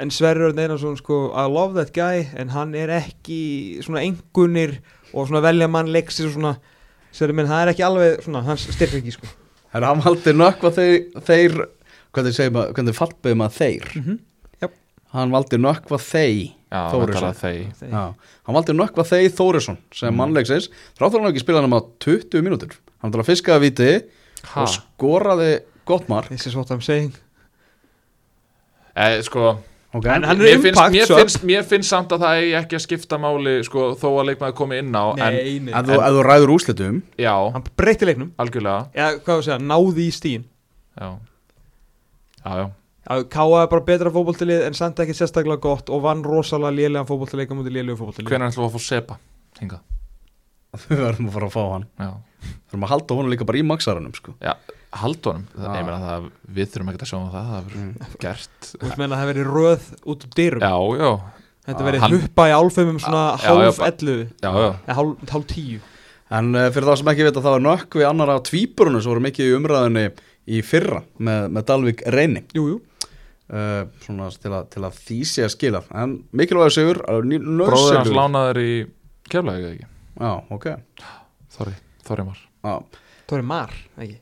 En Sverrir Örn Einarsson sko I love that guy En hann er ekki svona engunir Og svona velja mann leiksir og svona Sverrir minn, það er ekki alveg svona Hans styrk ekki sko Herra, hann valdi nökkva þeir, þeir hvernig segir maður, hvernig fallbeði maður þeir? Mhm, jöp. Hann valdi nökkva þeir Þórisson. það hann valdi nökkva þeir Þórisson sem Mm. mannleiksins, þráttur hann ekki spila hann á 20 mínútur. Hann var að fiskaða viti Ha, og skoraði gott mark. This is what I'm saying eh, sko Okay. En hann er mér finnst, impact mér, sub. finnst, mér finnst samt að það eigi ekki að skipta máli sko, þó að leikmaður komi inn á en, Nei, nei Ef þú, ef þú ræður úslitum, Já, Hann breytti leiknum. Algjörlega. Já, hvað þú segja, náði í stíin Já, já, já. Já, Káa er bara betra fótboltilið en samt ekki sérstaklega gott og vann rosalega lélega fótboltileika mútið lélega fótboltilið Hvenær ætlum við að fá sepa hingað? við verðum að fara að fá hann. Já, Við verðum að halda honum líka bara í maksaranum, sko. Haldunum Já. Ég meina það, við þurfum ekkert að sjá um það Það verður Mm. gert Þú veist meina að það veri röð út úr dyrum Já, já, Þetta veri Hann- huppa í álfumum svona hálf ellu já, já eða hálf, hálf tíu En uh, fyrir þá sem ekki vita, það var nökk við annar af tvíburunum sem voru mikið í umræðinni í fyrra með, með Dalvik reyni. Jú, jú Uh, svona til að, til að sé að skila. En mikilvægur sigur, Bróður hans lánaður í keflaði ekki Já, ok. Þorri, Þorri Mar. Það er Þorri- mar, ekki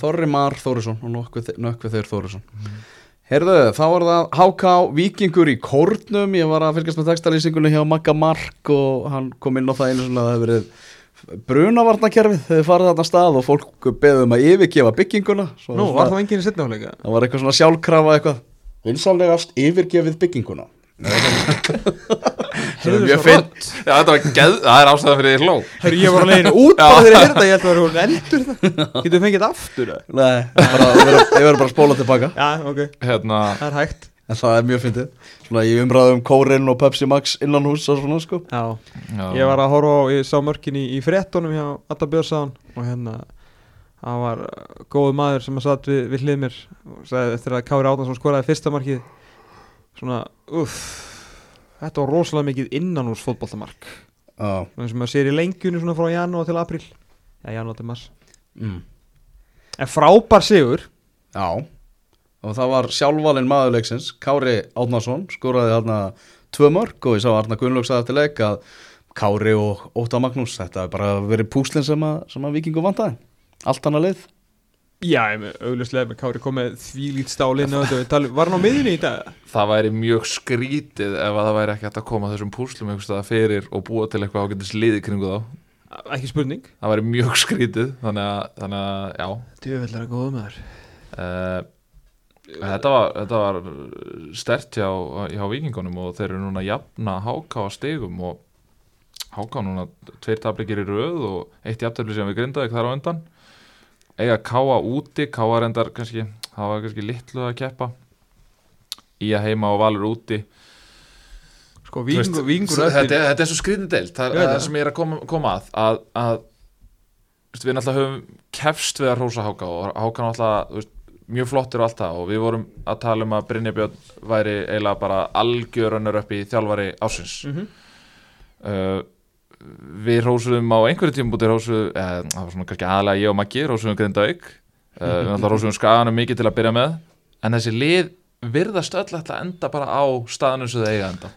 Þorri Mar Þórisson og nökkvi þeir Þórisson. Heyrðu, þá var það HK Víkingur í Kórnum, ég var að fylgjast með textalýsingunni hjá Magga Mark og hann kom inn á það einu svona að það hefur verið brunavarnakerfið þegar farið þarna stað og fólk beðum að yfirgefa bygginguna. Svo Nú, var það enginn í setna áleika? það var eitthvað svona sjálfkrafa eitthvað. Vinsanlegast yfirgefið bygginguna Heyrðu Mjög svo finn- rödd. Já, þetta var geð, það er ástæðan fyrir því hló. Herru, ég var að leiðinu út bara þegar ég heyrði þetta Ég held að það var eldur það Getur við fengið þetta aftur? Nei, bara, ég verður ég bara að spóla tilbaka. Já, ok, Hérna, það er hægt. En það er mjög fyndið. Svona í umræðum Kórin og Pepsi Max innan hús og svona sko. Já, já, Ég var að horfa á, ég sá mörkin í, í fréttunum hjá Adda Björnsson og hérna það var uh, góð maður sem að satt við, við hlið mér og sagði eftir að Kári Átnarsson skoraði fyrsta markið. Svona, uff þetta var rosalega mikið innan úr fótboltamark. Já, þannig sem maður sér í lengjunni svona frá janúar til april já, janúar til mars. Mm. en frábær sigur. Já. Og það var sjálfvalinn maðurleiksins Kári Átnarsson skoraði þarna tvö mörg og ég sá Arna Gunnlaugs að eftir leik að Kári og Óta Magnús þetta hefur bara verið púslinn sem að, að vikingu vantaði. Allt annað leið já, ég með með Kári kom með því lít stálinn og þetta, tali- var hann á miðunni í dag? það væri mjög skrítið ef að það væri ekki hægt að koma þessum púslum staðar fyrir og búa til eitthvað ágætis liði kringu þá. Ekki spurning. Það væri mjög skrítið þannig að, þannig að já. Djöfellar að góða maður. Uh, þetta, var, þetta var stert hjá, hjá vikingunum og þeir eru núna að jafna háká á stegum og háká núna tveir tablikir í röð og eitt jafntöfli sem við grindaði þar á undan eiga káa úti, káa reyndar kannski, það var kannski litlu að keppa. Í að heima og valur úti. Sko, vingur, vingur þetta, er- þetta er svo skrýðin deilt það er það sem ég er að koma, koma að að, að veist, við náttúrulega höfum kefst við að rósa Háka og Háka náttúrulega þú veist, mjög flottir og allt það og við vorum að tala um að Brynja Björn væri eiginlega bara algjörunur upp í þjálfari ásins Mhm. uh, við rósuðum á einhverju tíma bútið rósuðum, eða það var svona kannski aðalega ég og Maggi rósuðum Grindavík uh, við alltaf rósuðum Skaganum mikið til að byrja með. En þessi lið virðast öll alltaf enda bara á staðanum sem þau eiga að enda.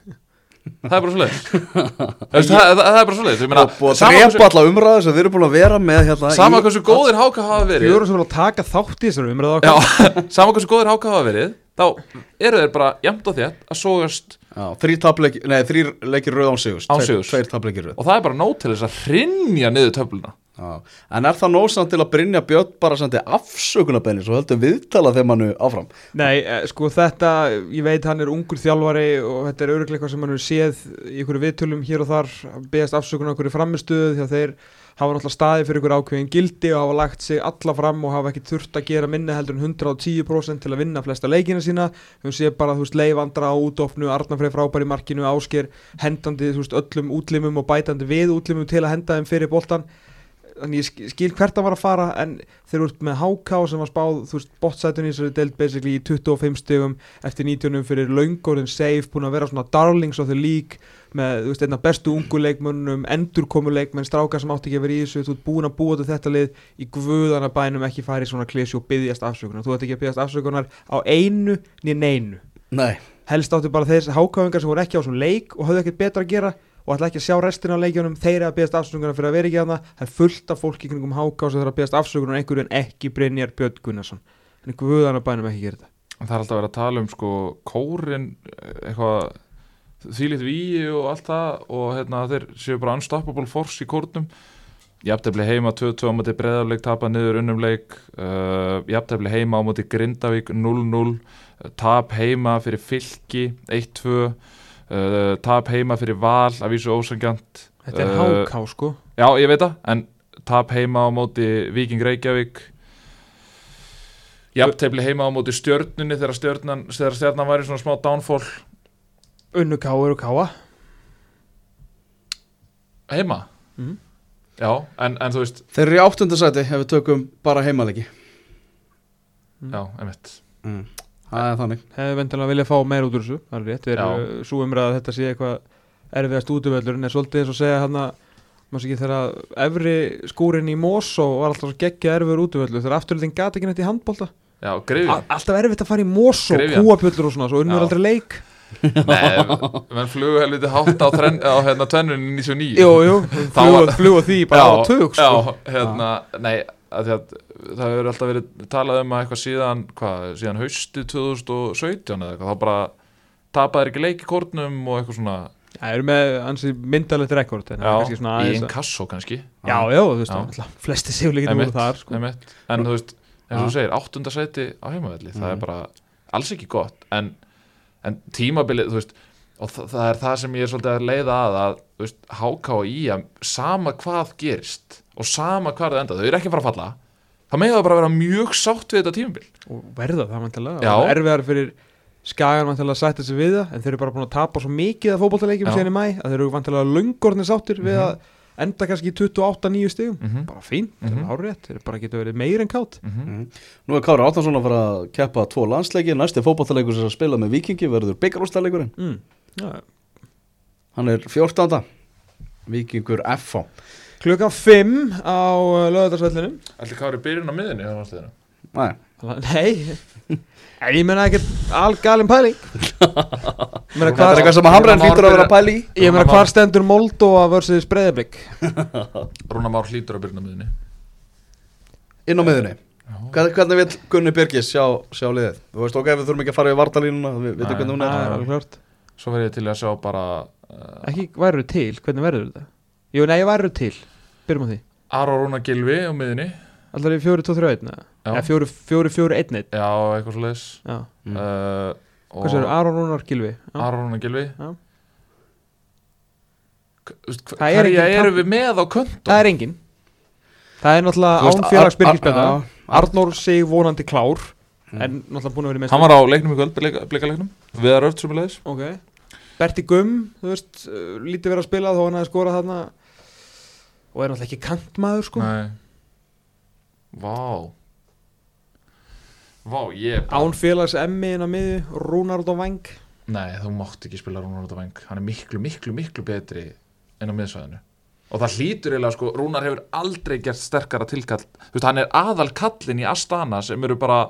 Það er bara svo leið það, það, það er bara svo leið og að drepa alla umræðu sem við erum búin að vera með hérna sama í- hversu góðir háka hafa Við verið. Vorum sem vilja taka þátt í þessari umræðu sama hversu góðir háka hafa verið þá eru þeir bara jæmt og þétt að sógast Þrýr leikir rauð án sigurs. Án Tveir- tapleikir rauð. Og það er bara nót til þess að hrinja niður töfluna. Já. En er það nósamt til að Brynja Björn bara sendi afsökunarbenni svo höldum viðtala þeim hannu áfram? Nei, eh, sko þetta, ég veit hann er ungur þjálfari og þetta er öruglega eitthvað sem hann hefur séð í ykkur viðtölum hér og þar beðast afsökunar okkur í framistuðu að þeir hafa náttúrulega staði fyrir ykkur ákveðin gildi og hafa lagt sig alla fram og hafa ekki þurft að gera minna heldur en 110% til að vinna flesta leikina sína. Höfum séð bara, þú veist, leifandra á útofnu Arnafrey frábær í markinu, Ásker hendandi, þú veist, öllum útlimum og bætandi við útlimum til að henda þeim fyrir boltan þannig ég sk- skil hvert að var að fara en þeir eru út með HK sem var spáð þú veist, bottsætun í þessari deild basically í 25 stegum eftir 19 fyrir laungorðin safe, búin að vera svona darlings of the league með, þú veist, einna bestu unguleikmönnum, endurkomuleikmenn strákar sem átti ekki að vera í þessu, þú ert búin að búa þetta lið í guðana bænum ekki fara í svona klísju og byggjast afsökunar, þú ert ekki að byggjast afsökunar á einu niður neinu. Nei, helst áttu bara þeir hákáðingar sem voru ekki á þessum leik og höfðu ekkert betra að gera og ætla ekki að sjá restina af leikjunum. Þeir eru að beðast afsökunar fyrir að vera ekki að það það er fullt af fólki kringum háká sem þarf að beðast afsökunar einhverju en ekki Brynjar Björn Gunnarsson. En guðan að bænum ekki gera þetta. En það er alltaf verið að tala um sko kórin eitthvað þvílít víi og allt það og hérna þeir séu bara unstoppable force í kórnum. Jafntefli heima 2-2 á móti breðarleik tapa niður unnum leik. Uh, jafntefli heima á móti Grindavík 0-0 tap heima fyrir fylki 1-2 uh, tap heima fyrir val að vísu ósangjant þetta er Uh, háká sko. Já, ég veit það, en tap heima á móti Víking Reykjavík. Jafntefli heima á móti stjörnunni þegar stjörnan, þegar stjörnan var í svona smá downfall. Unnu ká eru káa heima? Mhm. Já, en, en þú veist, þeir eru í áttundasæti ef við tökum bara heimalegi. Já, einmitt. Mm. Það er þannig. Hefði vendilega viljað fá meir út úr þessu það er rétt, við erum svo umræða að þetta sé eitthvað erfiðast útvöllur en er svolítið eins og segja hann að maður sé ekki þegar efri skúrin í Mosó var alltaf svo geggja erfiður útvöllur þegar afturlíðin gati ekki neitt í handbólta Já, Greifjan alltaf erfitt að fara í Mosó, Gryfjan. kúapjöllur og svona svo unnur aldrei leik. Nei, menn flugu helviti hátt á, þrenn, á hérna tvennunni 99 Jú, jú, Þá flug, var- flug á því bara á tug sko. Já, hérna, nei að að það hefur alltaf verið talað um að eitthvað síðan, hvað, síðan hausti 2017 eða eitthvað, þá bara tapaðir ekki leik í kórnum og eitthvað svona Það eru með ansi myndalegt rekord það Já, í einn kassó kannski Já, já, þú veist, Já. alltaf, flesti sigurleikir voru þar sko. En þú veist, eins og Já. þú segir, áttunda sæti á heimavelli, það Mhm. er bara alls ekki gott, en, en tímabilið, þú veist, og það, það er það sem ég er svolítið að leiða að, að HK og IA, sama hvað gerist og sama hvað það enda, þau eru ekki að fara að falla, það með það bara vera mjög sátt við þetta tímabil. og verða það vantilega Já. og erfiðar fyrir skagan vantilega að sætta sig við það en þeir eru bara búin að tapa svo mikið af fótballtaleikjum Já. síðan í mæ að þeir eru vantilega löngornir sáttir við Mhm. að enda kannski í 28-9 stigum Mm -hmm. bara fín, þetta Mhm. er hárrétt þeir bara geta verið meir en kátt Mm Nú er Kári Átnarsson að fara að keppa tvo landsleiki Næsti fótballtaleikur sem að spila með Vikingi verður byggarústaleikurinn mm. Já. Hann er 14. Vikingur FH klukkan 5 á lögðarsvellinum Ætli Kári byrjun á miðinni á náttúrulega? Nei, nei. En ég menna ekkert algalinn pæling. Ég meina þetta er hvað eitthvað sem að Már hlýtur að vera pæli í. Ég meina Rúnar hvar stendur Moldova versus Breiðablik? Rúna Már hlýtur að byrjun á miðinni. Inn á miðunni Hvern- Hvernig vil Gunni Birgis sjá, sjá liðið? Þú veist ok, við þurfum ekki að fara í vartalínuna Við veitum hvernig hún það er Svo verð ég til að sjá bara uh, ekki værið til, hvernig verður þetta? jú, nei, værið til, byrjum á því Aron Rúna Gilvi á miðinni. alltaf er 4-2-3-1 eða Já, 4-4-1 já eitthvað svo leiðis. já, Mm. Uh, og hvað sér, Aron Rúnar Gilvi. Aron Rúna Gilvi. Er Hverja eru við með á köndum? það er engin það er náttúrulega án félagsbyrgispenna Ar- Ar- Arnór sig vonandi klár. En náttúrulega búin að vera með Hann var á leiknum í kvöld, blikaleiknum Viðar Öft sem er leiðis ok. Berti Gumm, þú veist, uh, lítið verið að spila þó hann hafi skorað þarna. Og er náttúrulega ekki kantmaður sko. Nei. Vá. Vá, ég bara án félags emmi inn á miði Rúnar út á vang Nei, þú mátt ekki spila Rúnar út á veng Hann er miklu, miklu, miklu betri inn á miðsvæðinu. Og það hlýtur eiginlega sko, Rúnar hefur aldrei gert sterkara tilkall. Þú veist, hann er aðal kallin í Astana sem eru bara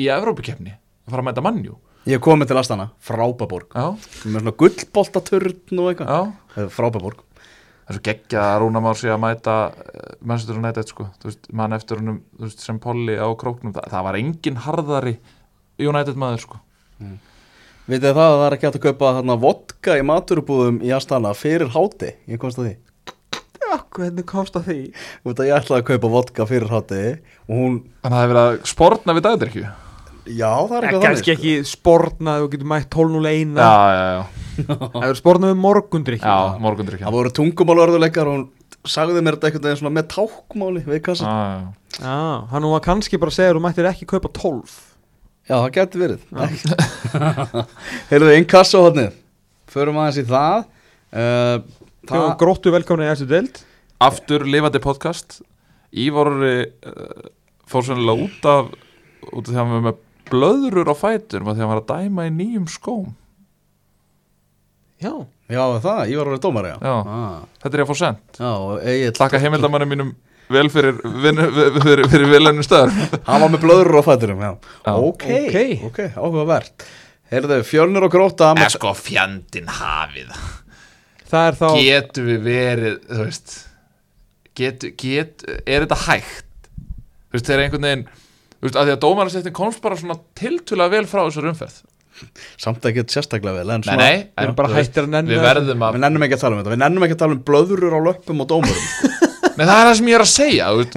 í Evrópukefni að fara að mæta mannjú Ég hef komið til Astana, frábaborg já, með svona gullboltaturn og eitthvað. Já. Frábaborg það er svo geggja að Rúnar Már sé að mæta mannstur og sko, þú veist, mann eftir húnum sem Polly á króknum. Það, það var engin harðari United maður sko. Vitið þið það að það er ekki hægt að kaupa þarna vodka í maturubúðum í Astana fyrir háti Ég komst að því. Hvernig komst að því? Út að ég ætlaði að kaupa vodka fyrir háti og hún, Þannig að það hefur verið að sportna við dagdrykju já það er Það eitthvað er kannski ekki spornað og getur mætt 12.01 Já, já, já, Það er spornað við morgundrykki já, morgundrykja Það voru tungumálörðuleikar og hún sagði mér þetta einhvern veginn svona með tákmáli við kassa. Já, já, Já, hann var kannski bara að segja að þú mættir ekki kaupa 12 Já, það getur verið. Heyrðu, inn kassa á hodnið Förum aðeins í það. Uh, Það var gróttu velkomna í þessu deild. Aftur lifandi podcast. Ívar uh, fór sannlega út af út af því að var með blöðrur á fætur því að hann var að dæma í nýjum skóm. Já, Já, það, ég var að vera dómari já. Já. Ah, þetta er ég að fá Egil Takka heimildamanni mínum vel fyrir, fyrir, fyrir, fyrir viljannu stöður Hann var með blöður á fæturum, já, Já. Ok, Ok. áhugavert. Heyrðu, fjölnir og gróta Er sko fjandinn hafið. Það er þá Getu við verið, þú veist Getu, get, er þetta hægt? Þú veist, þegar einhvern veginn Þú veist, að því að dómarasettin komst bara svona tiltulega vel frá þessar umferð. Samt ekki sérstaklega vel En Nei, svona, nei, Við erum bara hættir að nenna Við verðum að við nennum ekki að tala um þetta. Við nennum ekki að tala um blöðurur á löppum og dómurum. Nei, það er það sem ég er að segja þú veist.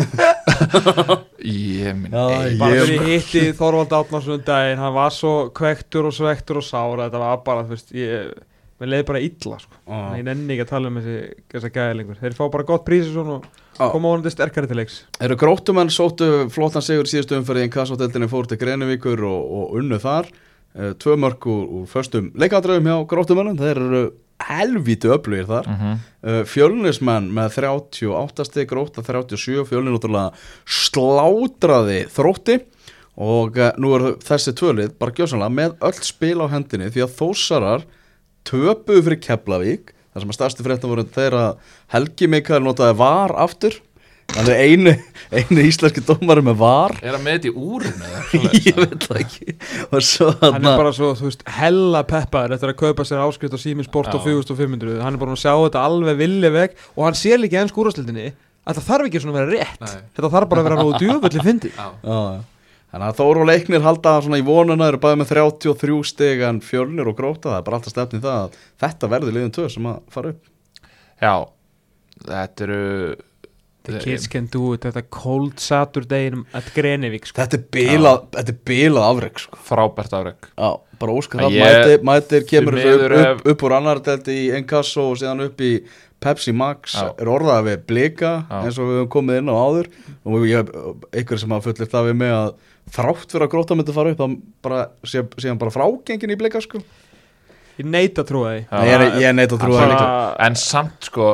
Ég minn Já, ei, Bara Ég- fyrir ég hitti Þorvald Átnarsson um daginn Hann var svo kvektur og svektur og sár að Þetta var bara, þú veist, ég Mér leiði bara illa, sko. Ah. Ég nenni ekki að tala um þessi, gæði lengur. Þeir fá bara gott prísi svona og Já. koma vonandi sterkari til leiks. Eru grótumenn sóttu flottan sigur síðustu umferði en kassoteldinni fór til Greinivíkur og, og unnu þar. Uh, Tvö mörg úr, úr föstum leikadröfum hjá grótumennum Þeir eru helvítu öflugir þar. Mhm. uh, Fjölnismenn með 38 stig gróta 37 Fjölnin náttúrulega slátraði þrótti. Og uh, nú er þessi tvölið bara gjósanlega með öll spil á hendinni því að þósarar töpuðu fyrir Keflavík þar sem að stærstu fréttum voru þeirra Helgi Mikael notaði var aftur þannig einu, einu íslenski dómari með var Er að með þetta í úrinu eða ég veit það ekki og svo Hann er bara svo, þú veist, hella peppaður eftir að kaupa sér áskrift á Síminn Sport á Já. 4500 Hann er bara að sjá þetta alveg villi veg og hann sér líka enn skúrastildinni að það þarf ekki svona að vera rétt Nei. Þetta þarf bara að vera nógu djúvöldi fyndi. Já, já. Þannig að Þóru og Leiknir halda svona í vonuna eru bæði með 33 stig en fjölnir og gróta það er bara alltaf stefni það að þetta verður liðin tvö sem að fara upp Já, þetta eru The kids can do it, þetta cold Saturday at Grenivík sko. Þetta er bilað, þetta er bilað afreg sko. frábært afreg Já, bara óskar það mætir, mætir kemur upp, upp, hef- upp úr annar delti í Encasso og síðan upp í Pepsi Max Já. er orðað við blika Já. eins og við höfum komið inn á áður og ég, einhver sem hafa fullir það við mig að þrátt fyrir að gróta myndi fara upp þá bara, sé, sé hann bara frágengin í blika sko. Ég neita að trúa því Já, ég, er, ég neitt að trúa það líka En samt sko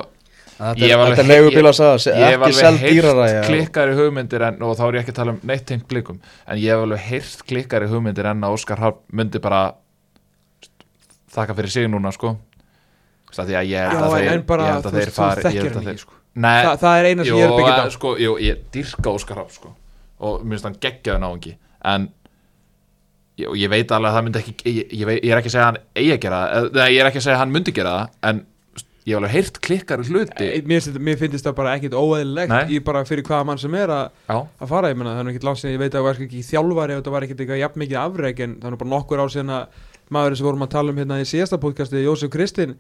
Þetta er, var alveg þetta er he- leigubíl að sagða, Ég hef ekki seld alveg dýrara já. klikkari hugmyndir en, og þá er ég ekki að tala um neitt tengt blikum en ég hef alveg heyrt klikkari hugmyndir en að Óskar Hafn myndi bara þakka fyrir sig núna sko því að ég held Já, að þeir, en bara, ég held þú að þekkir hann að ekki þeir sko. Nei, Þa, Það er eina sem ég er byggðið á að, sko, jú, ég dyrka Óskar Hafn sko og mér finnst hann geggjaði náungi en ég, og ég veit alveg að það myndi ekki ég, ég, veit, ég er ekki að segja að hann eigi að gera það eða ég er ekki að segja að hann myndi gera það en ég hef alveg heyrt klikkari hluti Mér, mér finnst það bara ekkit óeðlilegt Nei. í bara fyrir hvaða mann sem er að að fara, ég er nú ekkert langt síðan ég veit að það var ekki þjálfari og það var ekkert eitthvað jafn mikið afreg en er nú bara nokkur ár síðan að maðurinn sem vorum að tala um hérna í síðasta podcasti Jósef Kristinn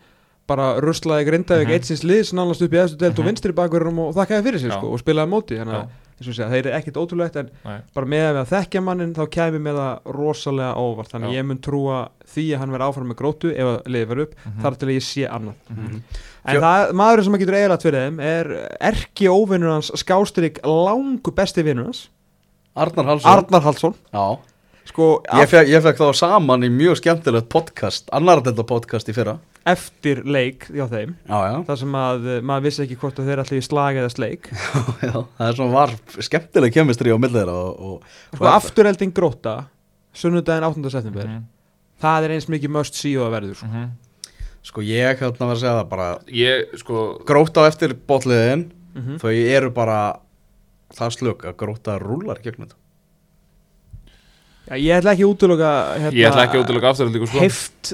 bara ruslaði Grindavík Mhm. eitt sinns liðs nánast upp í efstu delt og Mhm. vinstri bakverðum og þakkaði fyrir Já. sko, og spilaði á móti þannig að eins og segja, þeir eru ekkert ótrúlegt en nei. bara með að við að þekkja mannin þá kæmi með það rosalega óvart. Þannig Já. ég mun trúa því að hann verði áfram með grótu ef að liðið verður upp Mhm. þar til að ég sé annað. Mhm. En Fjö- það, maðurinn sem að getur eiginlega fyrir þeim er erki óvinnur hans skástrík langu besti vinnur hans. Arnar Halsson Arnar Hallsson. Já, sko ég fekk, ég fekk þá saman í mjög skemmtilegt podcast annar þetta podcast í fyrra eftir leik hjá þeim Já, já, þar sem að uh, maður vissi ekki hvort að þeir allir í slag eða sleik já það er svona var skemmtileg kemistri á millir og, og, sko afturhelding gróta sunnudaginn 8. september Mhm. það er eins mikið must see og það verður sko. Mhm. Sko ég hérna var að segja það bara Ég, sko, Gróta á eftir botliðin Mhm. Þau eru bara Það slök að gróta rúlar gegnum þetta Já, ég ætla ekki að útiloka hérna, ég ætla ekki að útilega afturöldingu, sko Heift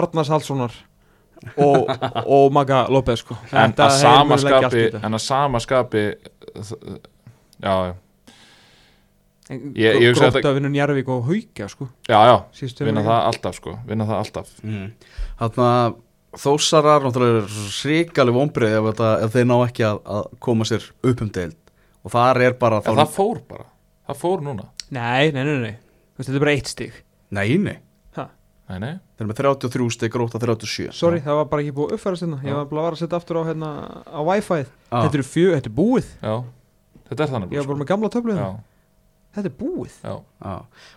Arnars Hallssonar og, og Maga López sko. en Þetta að hefur sama mögulega ekki allt skapi í þetta. en að sama skapi þ- já, já, En ég- ég hugsa Gróta þetta- vinnur Njarvík og Hauka sko. já, já vinna það alltaf, sko, vinna það alltaf mm. Þannig að þósarar sríkali vombrið ef, þetta- ef þeir ná ekki að, að koma sér upp um deild og þar er bara en það fór bara, það fór núna Nei, nei, nei, nei veist, Þetta er bara eitt stig Nei, nei. Nei, nei, þeir eru með 33 stig, gróta 37 Sorry, það var bara ekki búið að uppfæra sinna Ég Já. var bara að vara að setja aftur á, hérna, á Wi-Fi Ah. Þetta er fjö, þetta er búið. Já. Þetta er þannig, Ég var bara með gamla töflu já, hérna. Þetta er búið. Já, Já,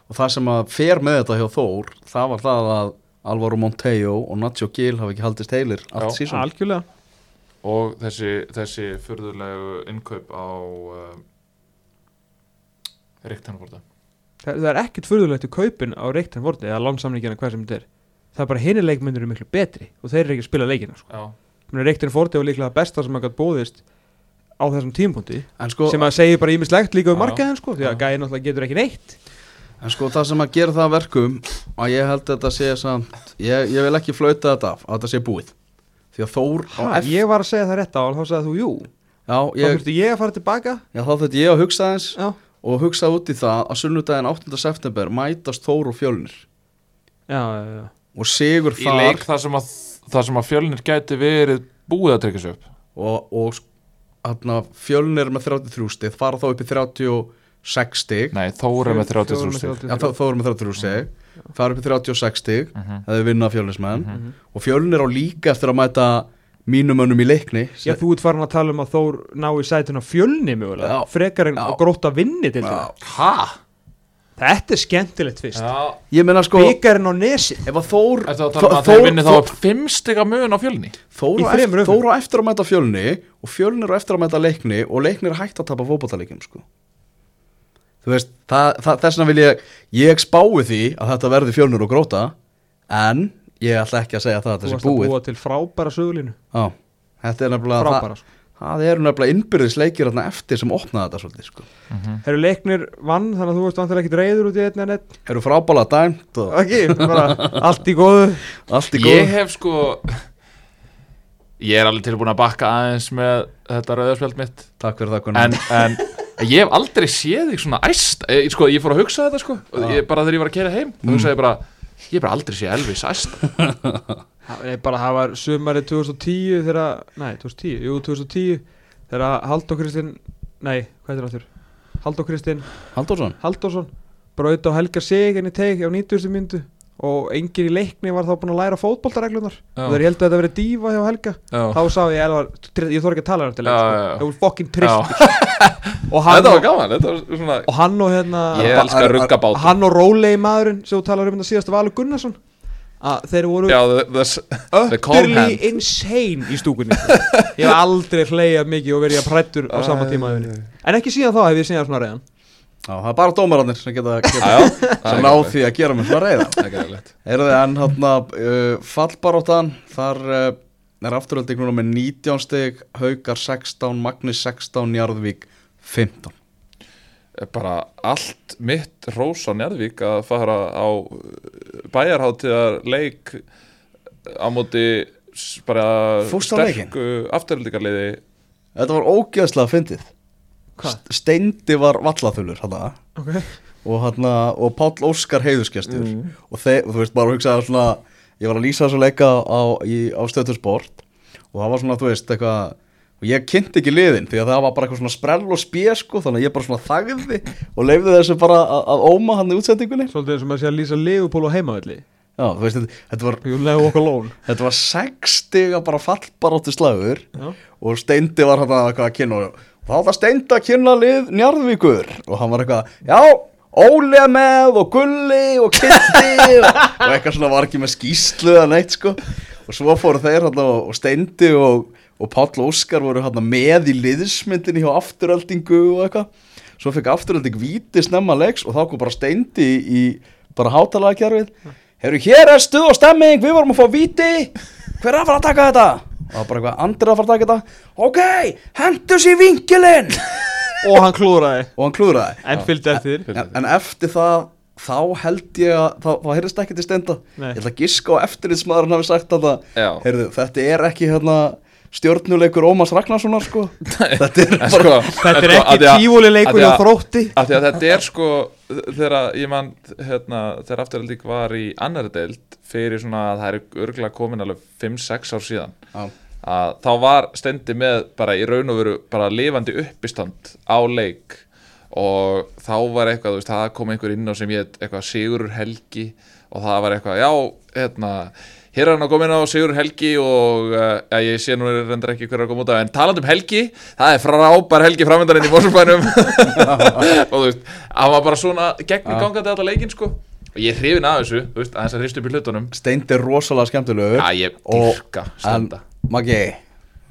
og það sem að fer með þetta hjá Þór það var það að Alvaro Montejo og Nacho Gil hafi ekki haldist heilir allt Algjörlega. Og þessi, þessi furðulegu innkaup á uh, Ríktanvorta Það, það er ekkert furðulegt í kaupin á reyktan vorti eða lánsamlíkjana hvað sem þetta er. Það er bara hinni leikmyndir eru miklu betri og þeir eru ekki að spila leikina sko. já, Reyktan vorti var líklega besta sem að gætt bóðist á þessum tímpunkti en, sko, sem að segja bara ímislegt líka um markaðin sko, því að gæði náttúrulega getur ekki neitt. En sko það sem að gera það að verkum að ég held að þetta sé samt ég, ég vil ekki flauta þetta af að þetta sé búið. Því að Þór á ha, eftir Ég var að segja það rétt á og þá sagði þú jú. Já, Þá ég, þurfti ég að fara tilbaka. Já, þá þetta ég að hugsa þess Já, og hugsa út í það að sunnudaginn 8. september mætast Þór og Fjölnir já, já, já. og sigur í þar leik þar sem að þar sem að fjölnir gæti verið búið að tryggja sig upp og, og hérna, Fjölnir er með 33 stig fara þá upp í 36 stig nei, með Fjórir 33 með stig 33. Já, þá, þá erum við 33 stig fara upp í 36 stig Mhm. það er vinnað fjölinsmenn Mhm. og fjölnir á líka eftir að mæta mínum önnum í leikni Já, þú ert farin að tala um að Þór ná í sætuna fjölni mögulega, Já. frekar en gróta vinni til Já. þetta. hæ? Þetta er skemmtilegt fyrst. já, ég meina sko Byggarinn á nesi. ef að Þór Þetta að tala um að þeir vinni þá fimm stiga mun á fjölni Þór á eftir. Þór eftir að mæta fjölni og fjölnir á eftir að mæta leikni og leiknir hægt að tapa fótballtaleikjum sko. þú veist það, það, þess vegna vil ég ég spái því að þetta verði fjölnir og gróta en ég ætla ekki að segja það að Þú þetta varst sé að búið búa til frábæra sögulínu. Já, þetta er nefnilega það, Frábæra. sko. það eru nefnilega innbyrðis leikir þarna eftir sem opnaði þetta svolítið sko. Herru leiknir vann, þannig að þú varst vantilega ekkit reyður út í einn en einn. eru frábæla dæmt og Ekki, bara allt í góðu. allt í ég góð hef sko ég er alveg tilbúin að bakka aðeins með þetta rauðarspjald mitt takk fyrir það Gunnar. en, en ég hef aldrei séð þig svona æst ég, sko, ég fór að hugsa þetta sko ég, bara þegar ég var að kera heim þá hugsaði ég bara ég hef bara aldrei séð Elvis æst Það er bara, það var sumarið 2010 þegar, nei, 2010, jú, 2010 þegar Halldór Kristinn, nei, hvað er það áttur? Halldór Kristinn Halldórsson Halldórsson braut á Helga Sigin í teik á 90. myndu og enginn í leikni var þá búin að læra fótboltareglunar Já. og þeir heldur að þetta verið dífa hjá Helga. Já. þá sá ég Elvar, ég þór ekki að tala um þetta leik, sko. það voru fokkin tristir. Og hann þetta var og, gaman þetta var svona og hann og hérna ég ruggabát hann og Rólei maðurinn sem þú talar um þetta síðast Valur Gunnarsson. Að þeir voru hand insane í stúkunni. Ég hef aldrei hleyjað mikið og verið að prættur á sama tíma en ekki síðan þá hef ég síðan svona reyðan Já, það er bara dómararnir sem geta, Já, geta já, sem ná því að gera með svona reyða Það er gæðilegt Eru þið enn hann uh, fallbaróttan þar uh, er afturölding núna með 19 stig Haukar 16, Magni 16, Njarðvík 15 Bara allt mitt Rós á Njarðvík að fara á bæjarháttíðar leik á móti bara leikinn? afturöldingarliði Þetta var ógeðslega fyndið Steindi var vallaþulur hana, okay. og, og Páll Óskar heiðuskestur og, þeir, og þú veist bara að hugsa svona ég var að lýsa þessu leika á, á stöðtursport og það var svona þú veist eitthvað og ég kynnti ekki liðin því að það var bara eitthvað svona sprell og spér sko þannig að ég bara svona þagði og leifði þessu bara að, að óma hann í útsendingunni. Svolítið eins og maður sé að lýsa Leopold á heimavelli. Já þú veist þetta, þetta var þetta var sex stiga bara fallbaróttu slagur Já. og Steindi var hann að kynna og þá var það Steindi að kynna lið Njarðvíkur og hann var eitthvað já er með og Gulli og Kitti og, og eitthvað svona var ekki með skýslu eða neitt sko. Og svo fóru þeir hann og, Steindi og, og Páll Óskar voru hann með í liðsmyndinni hjá afturöldingu og eitthvað. Svo fekk afturölding víti snemma leiks og þá kom bara Steindi í bara hátalagakjarfið Hefur hér er stuð og stemming, við vorum að fá víti. Hver er að fara að taka þetta? Og það var bara eitthvað, Andri er að fara að taka þetta. Ok, hendur sér vinkilinn! Og hann klúðraði. Og hann klúðraði. En fylgdi eftir. En, en eftir það þá held ég að það, það heyrðist ekki til stenda Nei. ég ætla að giska á eftirlitsmaðurinn hafi sagt að það Já. heyrðu, þetta er ekki hérna stjórnuleikur Ómars Ragnarssonar sko. Þetta er bara sko, þetta er sko, ekki því að- tífúli af leikur því hjá að- þrótti. af því að þetta er sko þegar ég man hérna, þegar afturhaldík var í annari deild fyrir svona að það er örgulega komin alveg 5-6 ár síðan Já. að þá var stendi með bara í raun og veru bara lifandi uppistand á leik og þá var eitthvað, þú veist, það kom einhver inn á sem ég eitthvað Sigurur Helgi og það var eitthvað, já, hérna hér er hann að koma inn á Sigurur Helgi og uh, ja, ég sé nú reyndar ekki hver er að koma út af en talandi um Helgi, það er frábær Helgi framöndarinn í Mósumbænum og þú veist, hann var bara svona gegn gangandi alltaf leikinn sko. Og ég er hrifin af þessu, þú veist, aðeins að hrist upp í hlutunum. Steind er rosalega skemmtilegur. Já, ég Og- dyrka en stenda Maggi,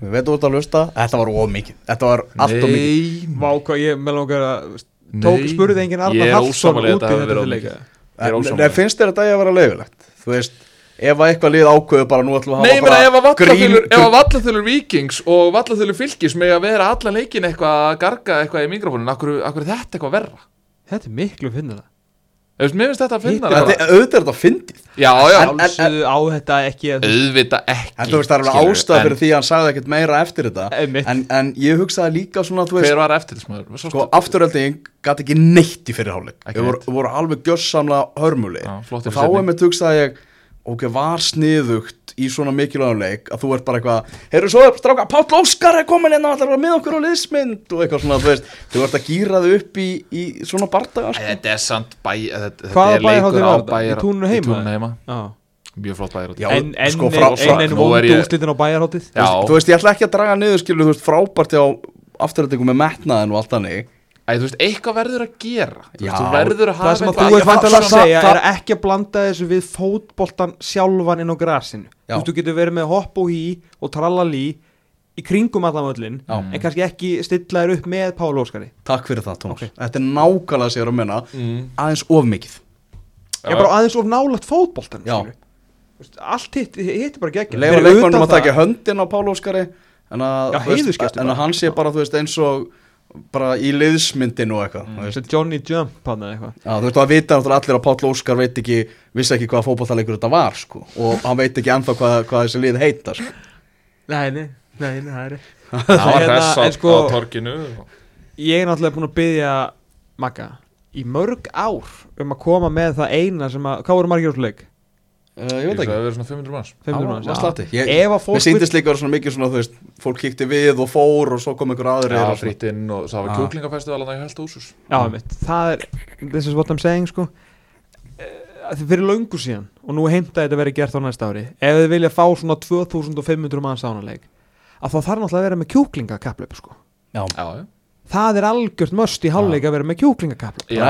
við veitum út að hlusta. Þetta var ómikið, þetta var allt og mikið. Nei, Vá, hvað ég með langar að tók, Nei. spurði enginn Arnar er Hallsson í út í þetta leika er en finnst þér að ég að vera leifilegt þú veist, ef að eitthvað lið ákveðu bara nú ætlum við að Nei, hafa bara að vallaþulur, ef að grín vallaþulur vikings og vallaþulur fylgis með að vera allan leikin eitthvað að garga eitthvað í mikrofónin, akkur, akkur er þetta eitthvað verra? Þetta er miklu finnir það Þú veist, mér finnst þetta að finna Þetta það auðvitað er þetta fyndið. Já, já, þetta ekki að auðvita ekki en þú veist það er alveg ástæð en fyrir því að hann sagði ekkert meira eftir þetta. En, en ég hugsaði líka svona þú veist, Hver var eftirlismæður? sko afturölding gæti ekki neitt í fyrirháleik Ekki við voru, voru alveg gjössamlega hörmuleg Já, og þá er með hugsaði ég ok, var sniðugt í svona mikilvægum leik að þú ert bara eitthvað heyrðu svo, stráka, Páll Óskar er komin hérna allar með okkur á liðsmynd og eitthvað svona, þú veist, þú ert að gýra þau upp í, í svona bardaga sko. Þetta er samt bæ þetta, þetta er leikur á var bæjar- Í túninu heima? Í túninu heima, Já. mjög flott bæjar Já, En enn sko, ein- frá- ein ein nú er vondu ég- úslitin á bæjarháttið Já, þú veist, ég ætla ekki að draga niður skilur, þú veist, frábært á afturöldingum með metnaðin og allt þannig Æ, þú veist, eitthvað verður að gera Þú veist, Já, Þú verður að Það hafa sem að þú er vantilega að segja það- er ekki að blanda þessu við fótboltan sjálfan inn á grasinu Já. Þú veist, þú getur verið með hopp og hí og trallalí í kringum allan völlin Já. en kannski ekki stilla þér upp með Pála Óskari takk fyrir það, Tómas, þetta er nákvæmlega sér að menna Mm. aðeins of mikið Ég er bara aðeins of nálægt fótboltan Já. veist, Allt hitt, hitt er bara gegn leifa leikmannum að taka höndin á Pál Óskari en að, Já, þú veist, heiðursgestur en bara. að hann sé bara, þú veist, eins og bara í liðsmyndinu og eitthvað veist. Johnny Jump hann eða eitthvað Já, þú veist, það vita allir að Páll Óskar veit ekki, vissi ekki hvaða fótballtaleikur þetta var, sko, og hann veit ekki ennþá hvað, hvað þessi lið heita, sko. Nei, nei, nei, nei, það er Það var Hérna, hress á, en sko- torkinu Ég er náttúrulega búin að byggja Magga í mörg ár um að koma með það eina sem að, hvað voru margir úr leik? Uh, ég veit Það ekki. hefur verið svona 500 manns. 500 Já, manns, já. Ég- Ef að Mér fólk síndist líka svona mikið svona, þú veist, fólk kíkti við og fór og svo kom einhver aðri Já, og svona. frýtt inn og það var Já. kjúklingafestival að það held úsus Já, mitt, það er this is what I'm saying, sko. Eh, fyrir löngu síðan og nú heimta þetta verið gert á næsta ári ef þið vilja fá svona 2500 manns ánaleik að þá þarf náttúrulega að vera með kjúklingakaplöp, sko. Já, Já, já það er algjört möst í hálfleik að vera með kjúklingakaplöp Já,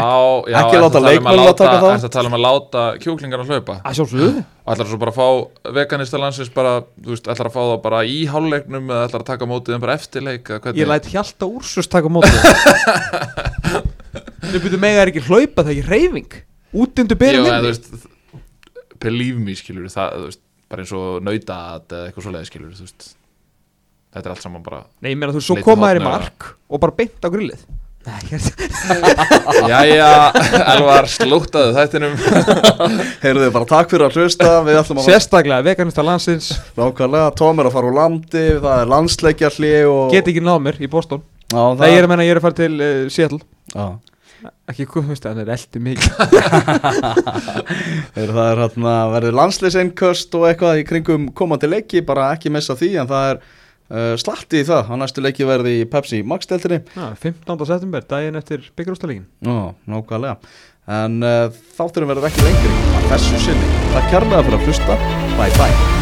já, Ekki láta að um að leikmennina láta- taka þátt? ertu að tala um að láta kjúklingarna hlaupa? Að sjálfsögðu. Og ætlar svo bara að fá veganista landsins bara, þú veist, ætlar að fá það bara í hálfleiknum eða ætlar að taka mótið þeim bara eftir leik Ég læt hjalta úrsus taka á móti Þau byrju mega er ekki hlaupa það er ekki reyfing Útindu byrjum en þú believe me, skilur það, þú veist, bara eins og eða eitthvað svoleiði, skilur þú veist þetta er allt saman bara Nei, ég meina þú svo Leitið koma þær í mark og bara beint á grillið. Nei, ég Jæja, Elvar, slúttaðu þættinum. Heyrðu bara takk fyrir að hlusta, að Sérstaklega veganista landsins. Nákvæmlega, Tom er að fara úr landi, það er landsleikjarli og... Get ekki náð mér í Boston. Já, það... Nei, ég er að menna ég er að fara til uh, Seattle. Já. Ekki, hvað veist það, það er eldi mikið. Það er hérna, verður landslýsinköst og eitthvað í kringum komandi leiki, bara ekki missa því, en það er uh, slatti í það, á næstu leiki verði í Pepsi Max-deltinni. Já, 15. september, daginn eftir byggjurústalíkin Já, nákvæmlega. En uh, þátturum verður ekki lengri að þessu sinni. Takk kærlega fyrir að hlusta. Bye bye.